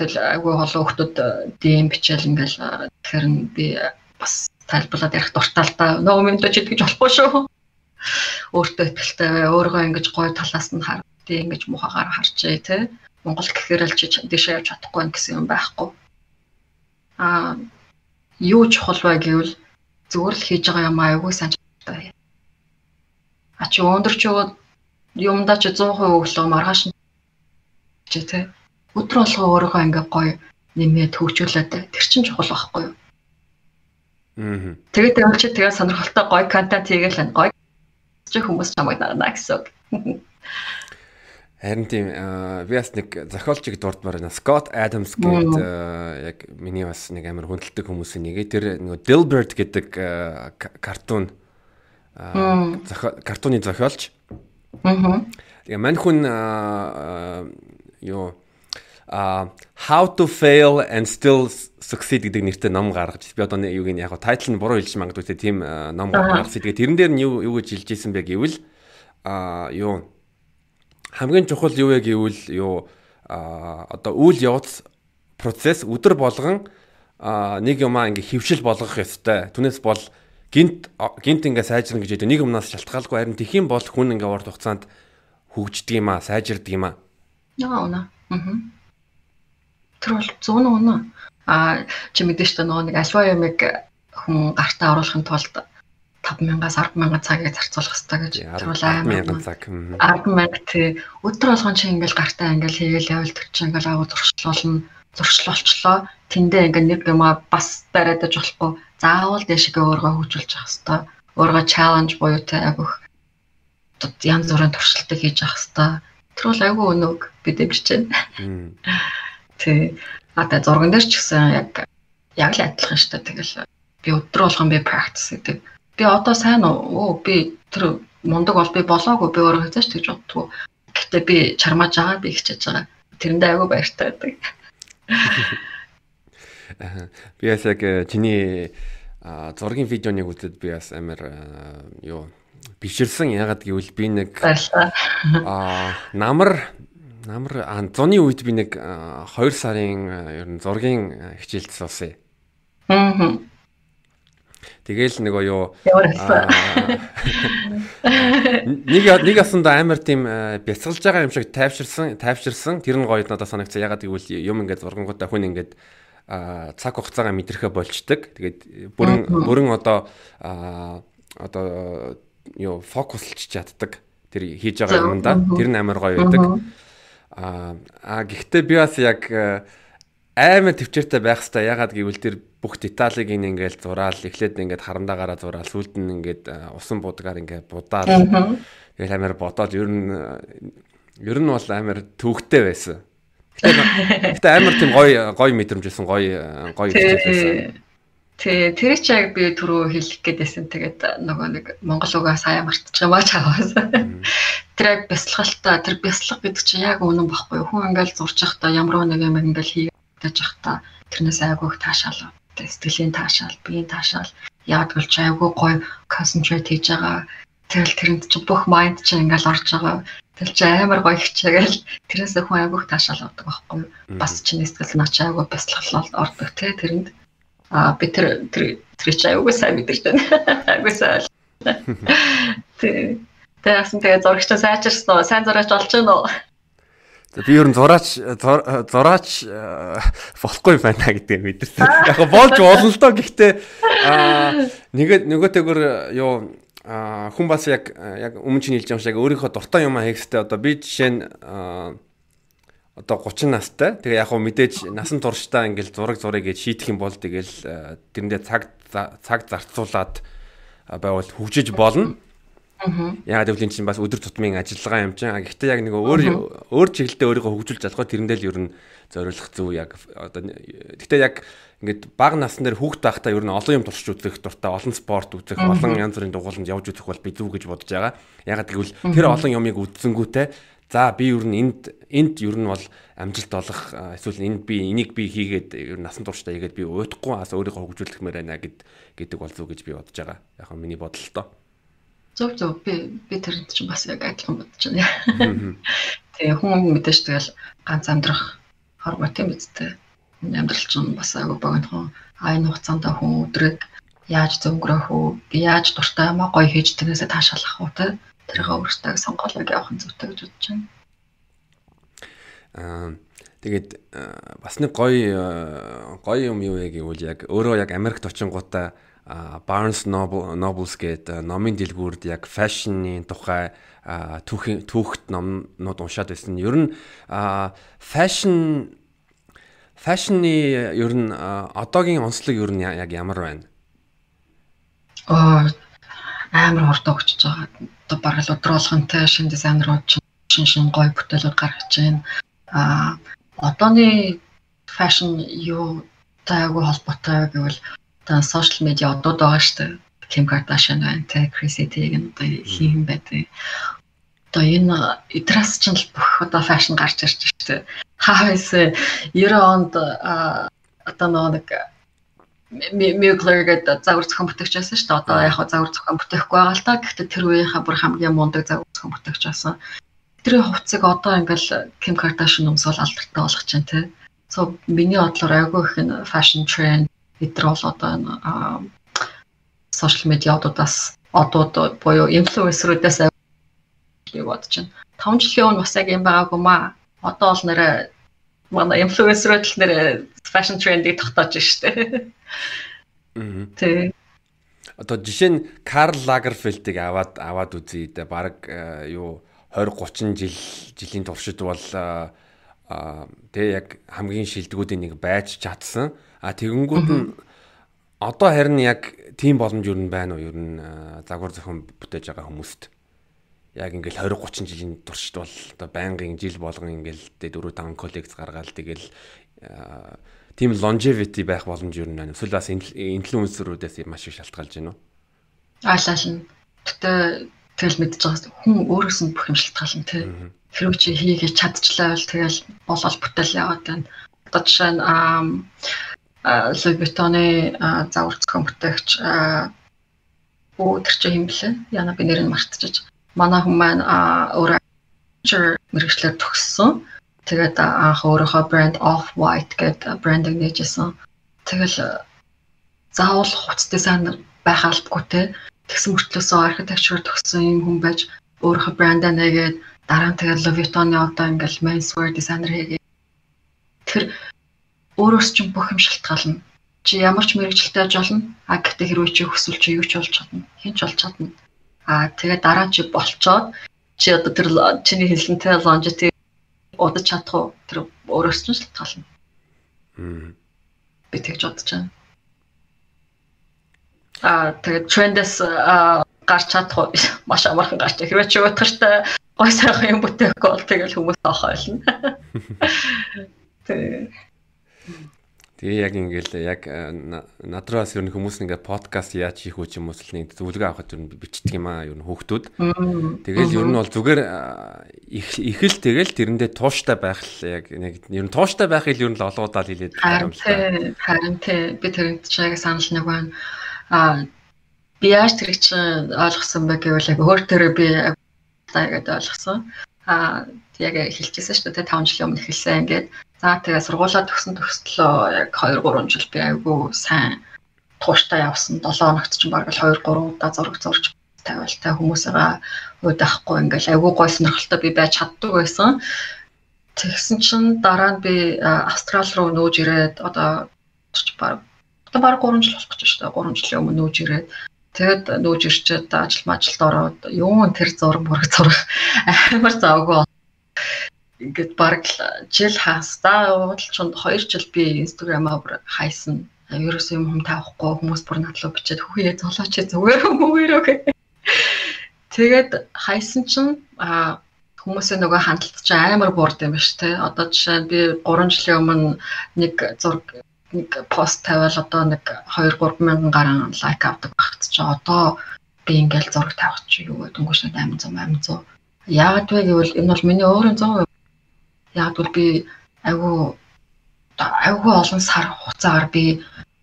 тэл айгүй холоо хүмүүс дэм бичээл ингээд тэгэхээр би бас тайлбарлаад ярих дуртай л да. Нөгөө мэдээж гэж болохгүй шүү. Өөртөө ихтэй бай, өөрийгөө ингэж гоё талаас нь хар. Тэг ингэж мухагаар харчээ те. Монгол гэхээр л чи дэшээ явж чадахгүй гэсэн юм байхгүй. Аа юу чухал вэ гэвэл зүгээр л хийж байгаа юм аягүй сайн чадтай. А чи өндөрч яваад юмдаа чи 100% өглөө маргааш чи те. Өдөр болгоо өөрийгөө ингээ гоё нэмээд хөгжүүлээд тэр чин чухал байхгүй юу? Тэгээд явж тэгээ сонирхолтой гоё контент хийгээл гоё ч хүмүүс чамайг нарна гэсэн үг. Харин тийм би бас нэг зохиолчийг дурдмаар байна. Scott Adams гэдэг яг миний бас нэг амар хүндэлдэг хүмүүсийн нэг. Тэр нөгөө Dilbert гэдэг картун картуны зохиолч. Аа. Тэгээ мань хүн юу how to fail and still succeed гэдэг нэртэй ном гаргаж би одоо юу гин яг тайтл нь буруу хэлж магадгүй те тийм ном гаргасан. Тэгээ тэрэн дээр нь юу юу гэж хэлж ийсэн бэ гэвэл а юу хамгийн чухал юу вэ гэвэл юу а одоо үйл явц процесс өдөр болгон нэг юмаа ингээ хөвшил болгох ёстой. Түүнээс бол гинт гинт ингээ сайжрна гэж нэг юмнаас шалтгаалгүй харин тхиим бол хүн ингээ урт хугацаанд хөгждөг юм аа, сайжирдаг юм аа. Яа унаа. Аа. Тэр бол 100 унаа. А чи мэдээж та нөгөө нэг альва юмыг хүн гартаа оруулахын тулд 5000-аас 100000 цагийг зарцуулах хэрэгтэй гэж. Бол амар цаг. 100000 тий өдөр болгон чи ингээл гартаа ингээл хийгээл явал тэр чи ингээл агуу зуршлуулна зуршлуулчлаа. Тэндээ ингээл нэг юмаа бас бариад аж болохгүй. Заавал дэшигээ өөргөө хөгжүүлж явах хэрэгтэй. Өөргөө чаленж буюу те агуух янз бүрийн туршилтыг хийж явах хэрэгтэй. Тэр бол айгүй өнөг би дэмжиж байна. Тий. А та зурган дээр ч гэсэн яг яг л адилхан шүү дээ. Тэгэл би өдөр болгон би practice гэдэг би одоо сайн уу би тэр мундаг бол би болоогүй би өөрөө хэзээ ч тэгж боддгоо. Гэхдээ би чармааж байгаа би хичээж байгаа. Тэрэндээ айгүй баяртай байдаг. Би бас яг э, чиний зургийн видеоныг үзээд би бас амар юу биширсэн ягаад гэвэл би нэг аа намар намар зуны үед би нэг 2 сарын ер нь зургийн хичээлд суусан. Аа Тэгээл нөгөө юу нэг нэг ясанда амар тийм бяцгалж байгаа юм шиг тайвширсан тайвширсан тэр нь гоё надад санагцсан ягаад гэвэл юм ингээд зургангуудаа хүн ингээд цаг хугацаагаа мэдрэхэ болчдөг. Тэгээд бүрэн бүрэн одоо одоо юу фокуслж чаддаг. Тэр хийж байгаа юмдаа тэр нь амар гоё байдаг. Аа гэхдээ би бас яг аймаа төвчээртэй байх хэвээр ягаад гэвэл тэр бүх деталыг ингээл зураал эхлээд ингээд харандаагаараа зураал сүүлд нь ингээд усан будгаар ингээд будаад тэгэл амар бодоод ер нь ер нь бол амар төвхтэй байсан. Гэтэ амар тийм гоё гоё мэдрэмжсэн гоё гоё байсан. Тэ тэр чи яг би түрүү хэлэх гээдсэн. Тэгээд нөгөө нэг монгол угаа сайн мартчих юм аа чааваас. Тэр яг бясалгалтаа тэр бясалга гэдэг чинь яг үнэн баггүй. Хүн ингээл зурж явахдаа ямар нэг юм ингээл хийж явахдаа тэрнээс айгүйх таашаал сэтгэлийн таашаал, биеийн таашаал яг болж айгүй гоё концентрейт хийж байгаа. Тэгэл тэрэнд чи бүх майнд чи ингээл орж байгаа. Тэгэл чи амар гоё хичээгээл тэрээс хүн айгүйх таашаал авдаг байхгүй юу? Бас чиний сэтгэл наач айгүй бясалгалал ордог те тэрэнд. Аа би тэр тэр тэр чи айгүй сайн мэдэрч байна. Айгүй сайн. Тэг. Тэгээс тэгээ зурагчаа сайжирсан уу? Сайн зураач болж байна уу? Би ер нь зураач зураач э, болохгүй байна гэдэг мэдэрсэн. Яг болж болно л доо гэхдээ нэгэ нөгөөтэйгөр юу хүн бас яг яг өмнө чинь хэлж байгаа шиг өөрийнхөө дуртай юм хийхстэй одоо би жишээ нь одоо 30 настай. Тэгээ яг хөө мэдээж насан туршдаа ингээл зураг зурыг гэж шийдэх юм бол тэгэл тэрэндээ цаг цаг зарцуулаад байвал хөгжиж болно. Яагаад гэвэл энэ чинь бас өдөр тутмын ажиллагаа юм чинь. Гэхдээ яг нэг өөр өөр чиглэлдээ өөрийгөө хөгжүүлж чадхаа тэрэндээ л ер нь зориулах зөв яг одоо гэхдээ яг ингээд бага насн дээр хүүхд байхдаа ер нь олон юм туршиж үзэх дуртай, олон спорт үзэх, олон янз бүрийн дугууланд явж үзэх бол би зүг гэж бодож байгаа. Ягаад гэвэл тэр олон юмыг үзсэнгүүтээ за би ер нь энд энд ер нь бол амжилт олох эсвэл энд би энийг би хийгээд ер нь насан туршдаа хийгээд би уйдахгүй ас өөрийгөө хөгжүүлэхмээр байна гэд гэдэг бол зүг гэж би бодож байгаа. Яг нь миний бодолтой. Зөв зөв би би тэрэнд чинь бас яг адилхан бодож байна. Тэгээ хүн мэдээж тэгэл ганц амьдрах хорвоо тийм үстэй. Амьдрал чинь бас айгүй богинохон а энэ хугацаанд хүн өдрийг яаж зөнгөрөх үү? Би яаж дуртай юмаа гоё хийж тэрнээсээ таашаалах уу те? Тэрийг өөртөө сонгоолог явах нь зүйтэй гэж бодож байна. Аа тэгээд бас нэг гоё гоё юм юу вэ гэвэл яг өөрөө яг Америкт очингуудаа Barnes Noble Nobles гэдэг номын дэлгүүрд яг фэшны тухай түүхийн түүхт номнууд уншаад байсан. Ер нь фэшн фэшны ер нь одоогийн онцлог ер нь яг ямар байна? Аа амар хурдан өгчөж байгаа. Одоо бараг л өдөр болгонтэй шин дизайнерууд шин шин гоё бүтээлүүд гаргаж байна. Аа одооны фэшн юу таагүй холбоотой гэвэл одоо сошиал медиа одод байгаа шүү дээ. Kim Kardashian байна, тэ Chrissy Teigen одоо хийм байдаг. Одоо энэ идрас ч л бүх одоо фэшн гарч ирж шүү дээ. Хавс 90 онд одоо нэг Mugler гэдэг загвар зохион бүтээгч байсан шүү дээ. Одоо яг загвар зохион бүтээхгүй байгаа л да. Гэхдээ тэр үеийнхээ бүр хамгийн мундаг загвар зохион бүтээгч байсан. Тэрийн хувцсыг одоо ингээл Kim Kardashian өмсөөл алдартай болгож байна те. So миний бодлоор айгүй их энэ fashion trend эдгээр бол одоо энэ сошиал медиадуудаас одууд буюу инфлюенсерүүдээс би бодож байна. 5 жилийн өмнө бас яг юм байгаагүй маа. Одоо бол нэрэ манай инфлюенсерүүд л нэрэ fashion trend-ийг тогтоож штэ. Тэг. Одоо жишээ нь Карл Лагерфельдийг аваад аваад үзье дэ баг юу 20 30 жил жилийн туршид бол а тэг яг хамгийн шилдэгүүдийн нэг байж чадсан. А тэгэнгүүт нь одоо харин яг тийм боломж юу байна уу? Ер нь загвар зохион бүтээж байгаа хүмүүст. Яг ингээл 20 30 жилийн туршид бол одоо байнгын жил болгон ингээл 4 5 коллекц гаргаал тэгэл тийм longevity байх боломж юу нэ. Эсвэл бас инфлюенсерүүдээс маш их шалтгаалж байна уу? Аалал нь. Гэтэ тэгэл мэдж байгаа хүн өөрөөс нь бүх юм шалтгаална тий. Хэрвээ чи хийгээд чадчихлаа бол тэгэл болол бүтээл яваад байна. Одоо жишээ нь Louis Vuitton-ы загвар зохион бүтээгч өө тэр чи юм блэ? Яна би нэрийг мартчихж. Манай хүн маань өөрөө мэрэгчлэр төгссөн. Тэгээд анх өөрийнхөө брэнд Off White гэдэг брендинг нээжсэн. Тэгэл заавал хувц дизайнер байх албагүй те. Тэгсэн мөртлөөсөө архитектур төгссөн юм хүн байж өөрийнхөө брэндаа нээгээд дараа нь тэгээд Louis Vuitton-ы одоо ингээл menswear дизайнер хийгээд тэр өөрөөс ч бүх юм шалтгаална. Чи ямар ч мэрэгчлээ аж болно. А гэхдээ хэрвээ чи хүсвэл чи юу ч болж чадна. Хэн ч болж чадна. А тэгээ дараа чи болцоод чи одоо тэр чиний хэлсэнтэй longevity удаж чадах уу? Тэр өөрөөс ч шалтгаална. Мм. Би тэгж бодож байна. А тэгээ трендээс гарч чадах уу? Маш амархан гарч. Хэрвээ чи утгартай гой сайхан юм бүтээхгүй бол тэгэл хүмүүс тоохойлно. Тэгээ Тэгээ яг ингээл яг надраас ер нь хүмүүс ингээ подкаст яаж хийх үү ч юм уу нэг зөвлөгөө авахд ер нь бичдэг юм аа ер нь хүүхдүүд. Тэгэл ер нь бол зүгээр их их л тэгэл тэрэндээ тууштай байх л яг нэг ер нь тууштай байхыг ер нь л олгоодаа л хэлээд байгаа юм л та. Харин тий би тэрэнд ч яг санал нэг байна. А би яаж тэрийг чи ойлгосон бэ гэвэл яг өөр төрөө би таагаад ойлгосон. А яг хэлчихсэн шүү дээ 5 жилийн өмнө эхэлсэн ингээд За тэгээ сургуулаа төгсөн төгслөө яг 2 3 жил би айгүй сайн тууштай явсан. 7 хоногт ч баг л 2 3 удаа зураг зурж тавиалтай хүмүүсээгаа уйдахгүй ингээл айгүй гой сонирхолтой би байж чаддаг байсан. Тэгсэн чинь дараа нь би Австрал руу нөөж ирээд одоо баг одоо баг 3 жил болох гэж байна шүү дээ. 3 жилийн өмнө нөөж ирээд Тэгэд нөөж ирчээд ажил мажилд ороод юун тэр зураг мураг зурах амар завгүй ингээд баг жил хаастаа уудалчунд 2 жил би инстаграмаа бүр хайсан. Ерөөсөө юм хүм таахгүй хүмүүс бүр надлуу бичээд хүүе золооч зүгээр хүмүүрөө гэх. Тэгээд хайсан чинь а хүмүүсийн нөгөө хандлт чинь амар буурд юм биш те. Одоо жишээ нь би 3 жилийн өмнө нэг зураг нэг пост тавиал одоо нэг 2 3 мянган гаруй лайк авдаг багт чи одоо би ингээл зураг тавих чи юу гэдэг өнгөш 800 800 Яагаад вэ гэвэл энэ бол миний өөрийн 100% Яг бол би айгүй айгүй олон сар хугацаагаар би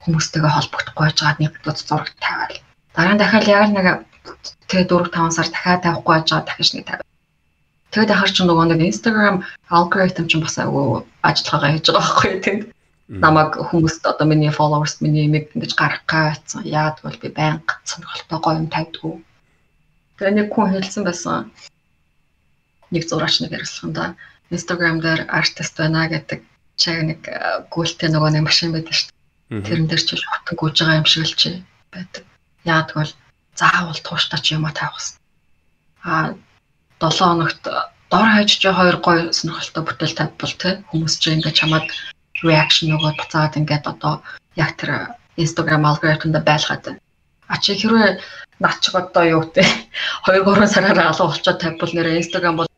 хүмүүстэйгээ холбогдохгүй байж байгаад нэг бодлоо зураг тавиал. Дараа нь дахиад яг нэг тэгээ 4 5 сар дахиад тавихгүй байж байгаа дахиж нэг тавиал. Тэгээд ахаар ч нөгөө нэг Instagram algorithm ч бас айгүй ажиллагаагаа хийж байгаа байхгүй тийм. Намаг хүмүүст одоо миний followers миний имийг ингэж гаргах гэсэн. Яад бол би байнга сонирхолтой гоё юм тавьдгүй. Тэгээ нэг хүн хэлсэн байсан. Нэг зураач нэг ярилцсан да Instagram дээр артист байна гэдэг чаг нэг гүйлтэй нөгөө нэг машин байдаг шүү дээ. Тэрэн дээр ч л хотон гүйж байгаа юм шиг л чи байдаг. Яг тэгвэл заавал тууштай ч юм а тавих гэсэн. А 7 хоногт дор хаяж чи хоёр гой сонирхолтой бүтээл тавьбал те хүмүүс чи ингээд чамаад reaction нөгөө буцаад ингээд одоо яг тэр Instagram algorithm-д байлгаад байна. А чи хэрвээ над чиг одоо юу гэдэг 2 3 сараар алга болчоод тавьбал нэр Instagram бол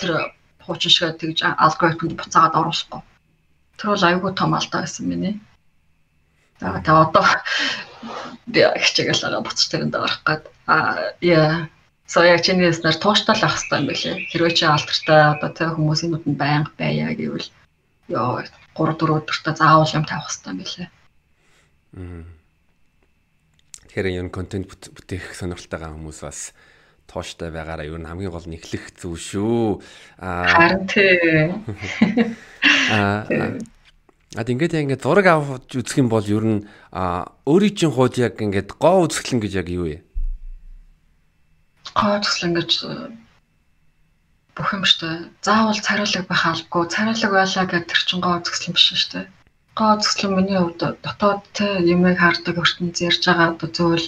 тэр хуучин шиг тэгж алгоритмд буцаагаад оруулахгүй. Тэр бол аюулгүй том алдаа байсан миний. За тэгээ одоо би хичээгэл байгаа буцтай энэ орох гээд а яа So яг чиний яснаар тууштай л ах хэрэгтэй юм билээ. Хэрвээ чи алдартай одоо тэг хүмүүсийн нүдэнд байнга байя гэвэл ёо 3 4 өдөртөө заавал юм тавих хэрэгтэй юм билээ. Тэгэхээр энэ контент бүтээх сонирхолтойгаа хүмүүс бас тууштай байгаараа юу н хамгийн гол нь эхлэх зүйл шүү. Аа харин тий. Аа Ад ингээд яг ингээд зураг авч үзэх юм бол ер нь өөрийн чинь хууд яг ингээд гоо үзэсгэлэн гэж яг юу вэ? Гоо үзэсгэлэн гэж бүх юм штэ. Заавал цариулаг байх албагүй. Цариулаг байлаа гэдэг тэр чинь гоо үзэсгэлэн биш штэ. Гоо үзэсгэлэн миний хувьд дотоод те юмыг хардаг ертөнц ярьж байгаа одоо зөвл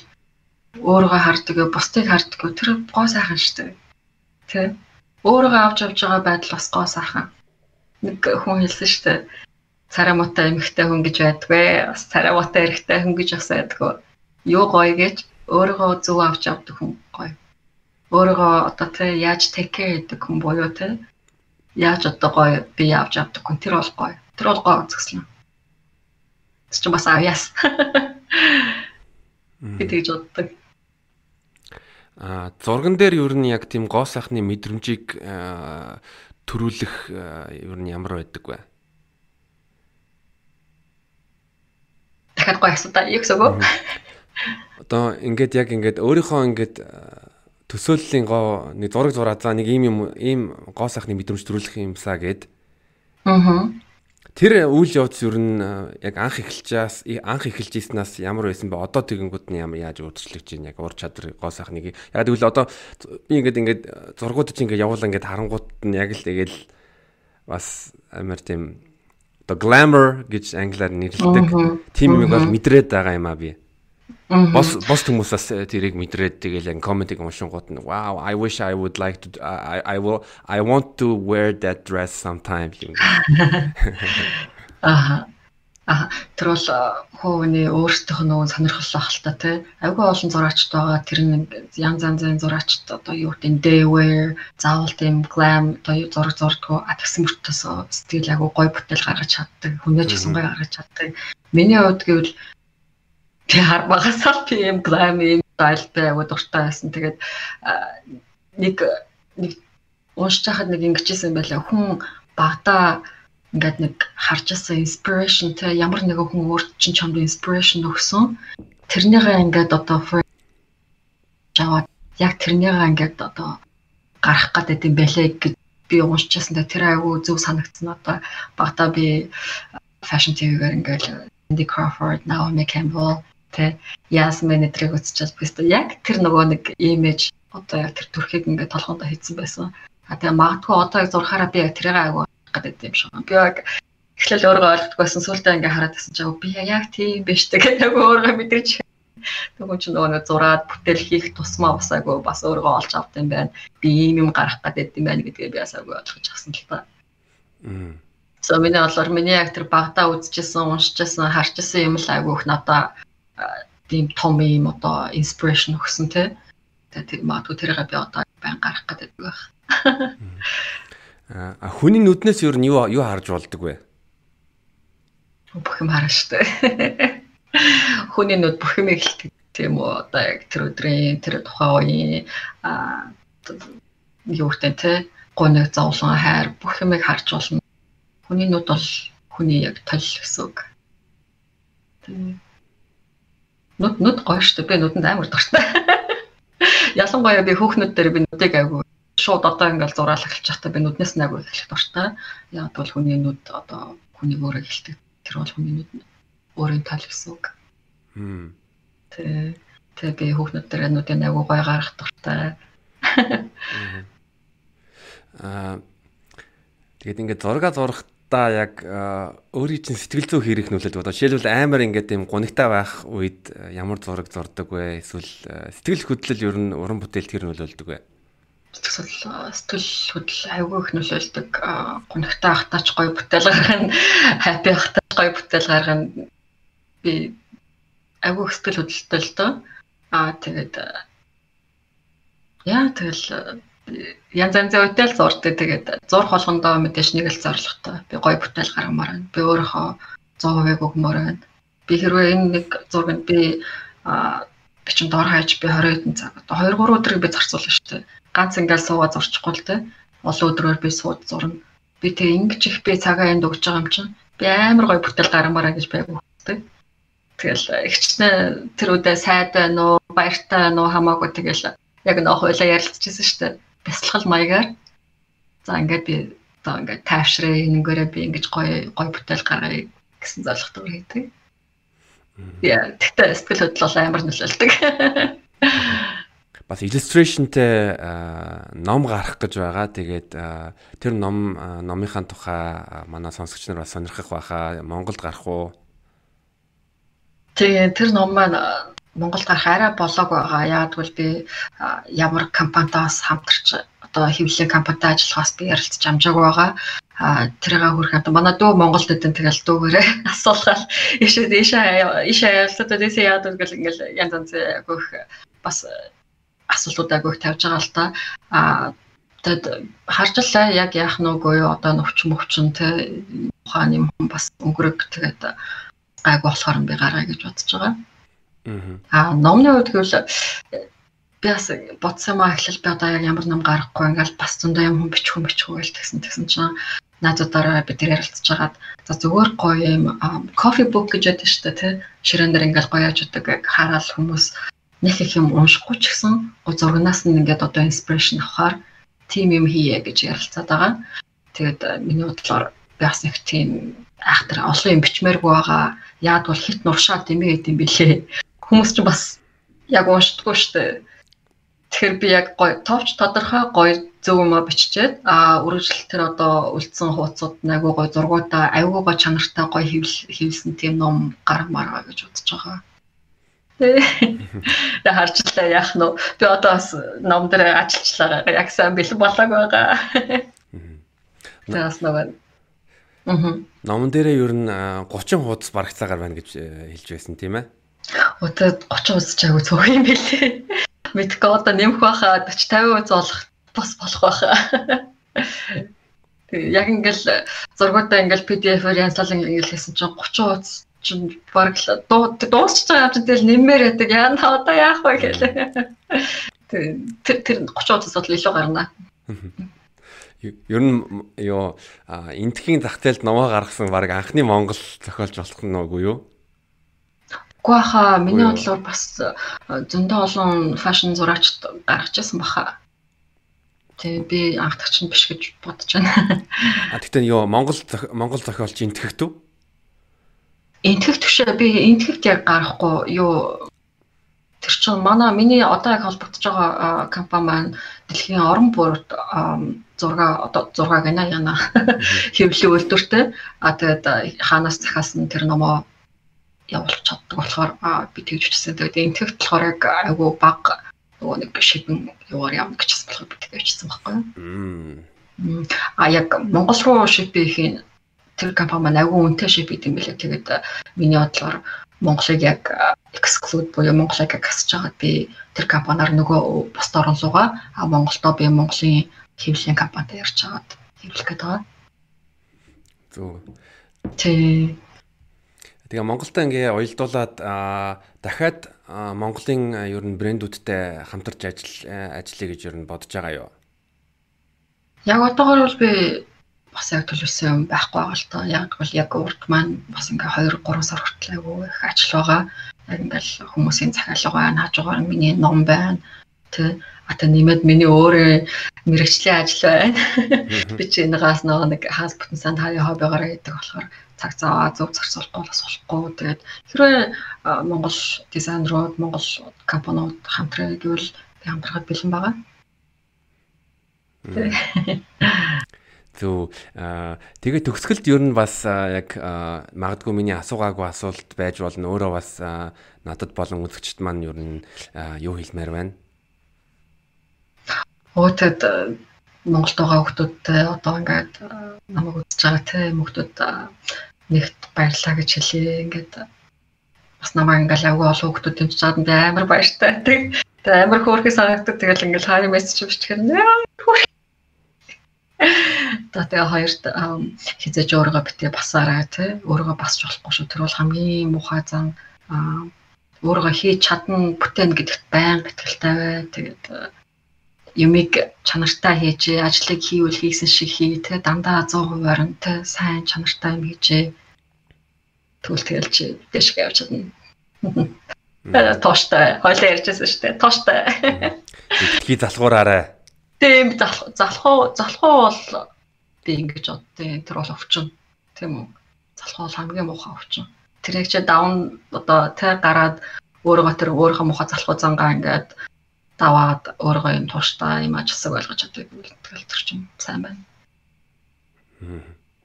өөрийгөө хардаг, бусдыг хардаг. Тэр гоо сайхан штэ. Тэ. Өөрийгөө авч явж байгаа байдал бас гоо сайхан. Нэг хүн хэлсэн штэ. Царай мотой эмэгтэй хүн гэж байдгүй. Бас царай мотой эрэгтэй хүн гэж бас байдгүй. Юу гоё гэж өөрийгөө зөв авч явдаг хүн гоё өөрийгөө одоо тий яаж care гэдэг хүн буюу тий яаж одоо гоё би явж авдаг хүн тэр бол гоё. Тэр бол гоё үзэсгэлэн. Тэс чинь бас авьяас. Би тэгж боддог. А зурган дээр ер нь яг тийм гоо сайхны мэдрэмжийг төрүүлэх ер нь ямар байдаг вэ? Дахиад гоё асуудаа. Юу гэсэн үг? Одоо ингээд яг ингээд өөрийнхөө ингээд төсөөллийн гоо нэг зураг зураад за нэг ийм юм ийм гоо сайхны мэдрэмж төрүүлэх юмсаа гэд. Аа. Тэр үйл явц ер нь яг анх эхэлжээс анх эхэлжсэнаас ямар байсан бэ? Одоо тэгэнгүүт нь ямар яаж өөрчлөгдөж байна яг ур чадвар гоо сайхныг. Яг тэгвэл одоо би ингээд ингээд зургууд чинь ингээд явуулаа ингээд харангуут нь яг л тэгэл бас амар тийм одоо glamour гэж англиар нэрлэдэг. Тим юм бол мэдрээд байгаа юм а би. Бос бос хүмүүсээс тэрийг мэдрээд тэгэл яг комментиг уншингууд нь wow I wish I would like to I I will I want to wear that dress sometime юм. Аа. Аа тэр бол хөөний өөрсдийнх нь нөгөө сонирхол ах л та тий. Айгүй олон зураачд байгаа. Тэр нь янз янзын зураачд одоо юу гэдэг day wear, заавал тийм glam одоо зураг зурдгоо а тэгсэн мөртөөс сэтгэл айгүй гой бүтээл гаргаж чаддаг. Хүнээж гэсэн гой гаргаж чаддаг. Миний хувьд гэвэл би хар багасаа би юм глам юм стайлтай агуу дуртай байсан. Тэгээд нэг нэг уншиж хахад нэг ингэжсэн байлаа. Хүн багада ингээд нэг харж ирсэн inspiration те ямар нэгэн хүн өөрт чинь чамд inspiration өгсөн. Тэрнийгээ ингээд одоо жаваад яг тэрнийгээ ингээд одоо гарах гэдэг юм байлээ гэж би уншижсэн. Тэр айгүй зөв санагдсан одоо багада би fashion TV-гээр ингээд Cindy Crawford, Naomi Campbell Тэ яасан бэ нэтрийг үзчихэл бист яг тэр нөгөө нэг имиж одоо яг тэр төрхийг ингээд толгоонд хийцэн байсан. А тэгээ магадгүй одоо яг зурхаараа би яг тэрийг айгу гэдэг юм шиг. Би яг эхлээл өөрөө ойлгохгүй байсан сүултээ ингээд хараад байсан чаа би яг тийм биш тэгээд яг өөрөө мэдэрч Тэгвэл чи нөгөө зураад бүтээл хийх тусмаа бас айгу бас өөрөө олж авт юм байна. Би ийм юм гарах гэдэг юм байна гэдгийг би бас айгу ойлгож авсан л та. Мм. So миний болохоор миний яг тэр багада үзчихсэн, уншижсэн, харчихсан юм л айгу их надаа тийм том юм одоо inspiration өгсөн те. Тэгээд магадгүй тэрийг би одоо байн гарах гэдэг байх. А хүний нүднээс юу юу юу харж болдог вэ? Бүх юм харна штэ. Хүний нүд бүх юм ихэлдэг тийм үү одоо яг тэр өдрийн тэр тухайн үеийн а юу гэх те гоног зовлон хайр бүх юмыг харж болно. Хүний нүд бол хүний яг тол гэсэн үг. Тийм нүд нүд гоё шүү дээ. Би нүдэнд амар дуртай. Ялангуяа би хүүхнүүд дээр би нүдийг айгу шууд одоо ингээл зураал эхэлж байхдаа би нүднээс нь айгу эхлэх дуртай. Яг бол хүний нүд одоо хүний өөрөө эхэлдэг. Тэр бол хүний нүд өөрийн тал гэсэн үг. Хм. Тэ тэ би хүүхнүүд дээр нүдийг айгу гоё гаргах дуртай. Аа тэгээд ингээд зурга зурх та яг өөрийн чинь сэтгэл зүй хэрэг нөлөөлдөг. Одоо жишээлбэл амар ингээд юм гунигтай байх үед ямар зураг зурдаг вэ? Эсвэл сэтгэл хөдлөл ер нь уран бүтээлд хэр нөлөөлдөг вэ? Сэтгэл сэтгэл хөдлөл айгүй их нөлөөлдөг. Гунигтай ахтаач гоё бүтээл гаргана. Хаппи ахтаач гоё бүтээл гаргана. Би айгүй их сэтгэл хөдлөлтэй л доо. Аа тэгээд яа тэгэл янз янзын үедээ л зурдаг. Тэгээд зурх болгондоо мэдээж нэг л зорилготой. Би гоё бүтээл гаргамаар байна. Би өөрийнхөө 100% өгмөр байна. Би хэрвээ энэ нэг зургийг би а би чинь дор хаяж би 20 хэдэн цаг одоо 2 3 өдрийг би зарцуулна шүү дээ. Ганц ингээл суугаад зурчихгүй л дээ. Олон өдрөөр би сууд зурна. Би тэг ингэж их би цагаа энд өгч байгаа юм чинь би амар гоё бүтээл гаргамаараа гэж байг өгдөг. Тэгэл ихчнээ тэр үедээ сайд байна уу, баяртай байна уу хамаагүй тэгэл яг нөө хойлоо ярилцчихсан шүү дээ бясалгал маягаар за ингээд би одоо ингээд тайвшраа нэгээрээ би ингэж гоё гоё бүтээл гаргая гэсэн зорилготойгоор хийдэг. Яа, тэгтээ сэтгэл хөдлөл амар нөлөөлдөг. бас illustrationтэй ном гарах гэж байгаа. Тэгээд тэр ном номынхаа тухай манай сонсогч нар бас сонирхох байхаа. Монголд гарах уу? Тэгээ тэр ном маань Монголд гарах арай болоог байгаа. Яагтвэл би ямар компанитаас хамтарч одоо хэвлэлийн компанитай ажиллахаас би ярилцж амжаагүй байгаа. Тэрийг хүрэх хамт манай дүү Монголд өдөн тэгэл дүүгээрээ асуулахаар ишээ ишээ ишээ ялцаад дэсээ яадаг гэл ингээл янз янз агүйх бас асуултууд агүйх тавьж байгаа л та. А тэгэд харжлаа яг яах нүгөө юу одоо нөвч мөвчин те ухаан юм бас өнгөрөг тэгээд гайг болохоор би гараа гэж бодож байгаа. Аа номны хувьд гэвэл би бас бодсон маа эхлэл би одоо яг ямар ном гарахгүй ингээл бас зөндөө юм хүн бичих хүн бичих үйл тэгсэн тэгсэн чинь наадуудаараа бид тэр ярилцж хагаад за зүгээр гоё юм кофе бук гэж яддаг шүү дээ тий ширээн дээр ингээл гоё яж удаг хараад хүмүүс нэг их юм уншихгүй ч гэсэн зургнаас нь ингээд одоо инспирэшн авахаар тим юм хийе гэж ярилцаад байгаа. Тэгээд э, миний бодлоор би бас нэг тийм айхтар олон юм бичмээргүй байгаа. Яад бол хит нуршаа тэмээ гэдэм билээ. Хүмүүс ч бас яг уншдаггүй шүү дээ. Тэгэхээр би яг гоё товч тодорхой гоё зөв юм а биччихэд а үргэлжлэл тэр одоо үлдсэн хуудсууд айгуу гоё зургуудаа айгуу гоё чанартай гоё хэвлсэн тийм ном гаргамаар гэж бодож байгаа. Тэ харчлаа яах нь би одоо бас ном дээр ажиллачлаа яг сайн бэлэн болоог байгаа. Тэгээс нөгөө Мм. Номон дээрээ ер нь 30 хуудас барагцаагаар байна гэж э, хэлж байсан тийм ээ. Одоо 30 хуудас ч айгу цөөх юм билээ. Мэдгүй одоо нэмэх байхаа 40 50% болох бас болох байхаа. Тэг яг ингээл зургуудаа ингээл PDF-оор янзлал ингээл хийсэн чинь 30 хуудас чинь баг л дуусч байгаа юм чинь тэгэл нэмээр яадаг. Яа одоо яах вэ гэлээ. Тэр тэр 30 удаас бол илүү гарна. Ер нь ёо энтхийн зах зээлд номоо гаргасан баг анхны Монгол зохиолч болох нь үгүй юу? Үгүй хаа миний бодлоор бас зөндөө олон фэшн зурагч гаргажсэн баха. Тэгээ би анхдагч нь биш гэж бодож байна. А тэгтээ ёо Монгол Монгол зохиолч энтгэхт үү? энтгэх төвшөө би энтгэхт яг гарахгүй юу тэр чинь манай миний одоо яг холбогдож байгаа компани маань дэлхийн орон бүрд зурга одоо зурга гэнэ яна хэвлэл үйлдвэртэй а тэгээд хаанаас захиалсан тэр номоо явуулж чаддаг болохоор би тэгж хүчсэн. Тэгээд энтгэхт болохоор яг айгүй баг нөгөө нэг шипэн юугаар явна гэжсэн болохоор би тэгж хүчсэн байхгүй юу. А яг Монгол руу шип хийх тэр компани маань агуу үнэтэй шип идэм билээ. Тэгээд э, миний бодлоор Монголыг яг э, exclude буюу Монголыг яг хасж байгаад би тэр компаниар нөгөө бусд орон руугаа а Монголдоо би Монголын хэвлэлийн компанитай ярьж хагаад хэвлэх байгаа. Зөв. Тэ. Тэгээ Монголтой ингээ уялдуулаад дахиад Монголын ер нь брэндүүдтэй хамтарч ажил ажиллая гэж ер нь бодож байгаа юу? Яг одоогор бол би бас яг төлөвсөн юм байхгүй байгаа л тоо. Яг бол яг урд маань бас ингээ 2 3 сар хүртэл айгүй их ажил байгаа. Яг ингээл хүмүүсийн захиалга байна, хажуугаар миний ном байна. Тэ ата нэмээд миний өөрөө мэрэгчлийн ажил байна. Би ч энэгаас нөгөө нэг хаас бүтэн санд хаяа хоббигоор хийдэг болохоор цаг цаа зөв зарцуулахгүй болохгүй. Тэгээд хэрвээ Монгол дизайнерууд, Монгол компаниуд хамтраа гэвэл хамтрахад бэлэн байгаа. Зөв. Тэгээ төгсгөлд ер нь бас яг магадгүй миний асуугаагүй асуулт байж болно. Өөрөө бас надад болон үзэгчд маань ер нь юу хэлмээр байна? Өөтөд Монголд байгаа хүмүүсттэй одоо ингээд намайг үзэж байгаа те хүмүүстүүд нэгт баярлаа гэж хэлье. Ингээд бас намайг ингээл агуу олон хүмүүс дэмжиж чад би амар баяртай. Тэг амар хөөрхөн санагддаг. Тэгэл ингээл хаяа мессеж бичгээр За тэгээ хоёрт хизээж өөрийгөө битээ басаарай тий. Өөрийгөө басч болохгүй шүү. Тэр бол хамгийн муухай зан өөрийгөө хийж чадна бүтээн гэдэгт байн итгэлтэй бай. Тэгээд юмыг чанартай хийж ажлыг хийвэл хийсэн шиг хий тий. Дандаа 100% орон тий. Сайн чанартай юм хийжээ. Тэгвэл тэгэлж дэшг явж чадна. Тооштой. Хойлоо ярьжсэн шүү дээ. Тооштой. Итгэхий залгуураарай. Тийм залах залах уу залах уу бол би ингэж боддیں۔ Тэр бол өвчин. Тийм үү? залхуул хамгийн муухай өвчин. Тэрийг чи давн одоо тэ гараад өөрөөгөө тэр өөрийнхөө муухай залхуу зангаа ингээд даваад өөрийгөө юм тууштай юм ажисаг ойлгож чаддаг бол тэгэл тэр чинь сайн байна.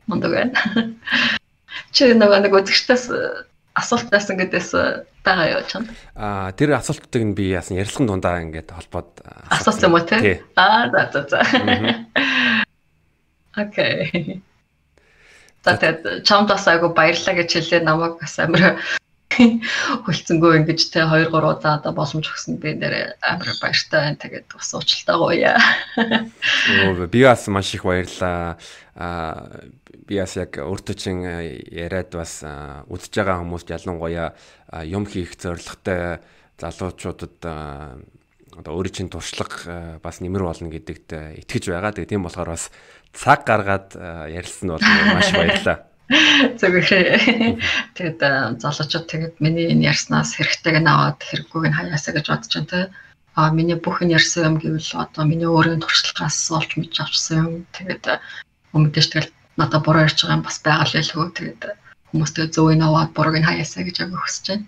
Мундаг байна. Чи нөгөө нэг үзэгчдээс асуулт байсан гэдээс байгаа юу чанд? Аа тэр асуултыг нь би яасан ярилцлагын дундаа ингээд холбоод асуусан юм уу те? Аа за за за. Окей. Тэгээд чамдаас айгу баярлаа гэж хэлээ намайг бас амар хөлцөнгөө ингэж те 2 3 удаа одоо боломж өгсөн би нэрээ амар баяртай байна. Тэгээд бас уучлалтай гооя. Оо би бас маш их баярлаа. Аа би бас яг өөртөө чин яриад бас үдж байгаа хүмүүст ялангуяа юм хийх зорилготой залуучуудад одоо өөрийн чинь туршлага бас нэмэр болно гэдэгт итгэж байгаа. Тэгээ тийм болохоор бас цаг гаргаад ярилцсан бол маш баярлалаа. Зүгээр. Тэгээд залуучууд тэгээд миний энэ ярьснаас хэрэгтэйг нь аваад хэрэггүйг нь хаяасаа гэж бодож байна те. А миний бүх энэ ярьсан юм гэвэл одоо миний өөрийн туршлагаас олж мэдж авчихсан юм. Тэгээд өмнөдөөш тэгэл надад буруу ярьж байгаа юм бас байгаа л байлгүй. Тэгээд хүмүүстэй зөв энэ аваад бурууг нь хаяасаа гэж агай хүсэж байна.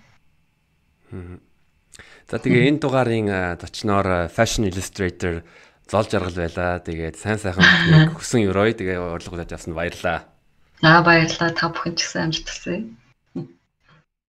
За тэгээ энэ дугаарын зочноор Fashion Illustrator зол жаргал байла. Тэгээд сайн сайхан хүсэн өрөө. Тэгээ урилга хүлээж авсанд баярлалаа. За баярлалаа. Та бүхэн ч гэсэн амжилт хүсье.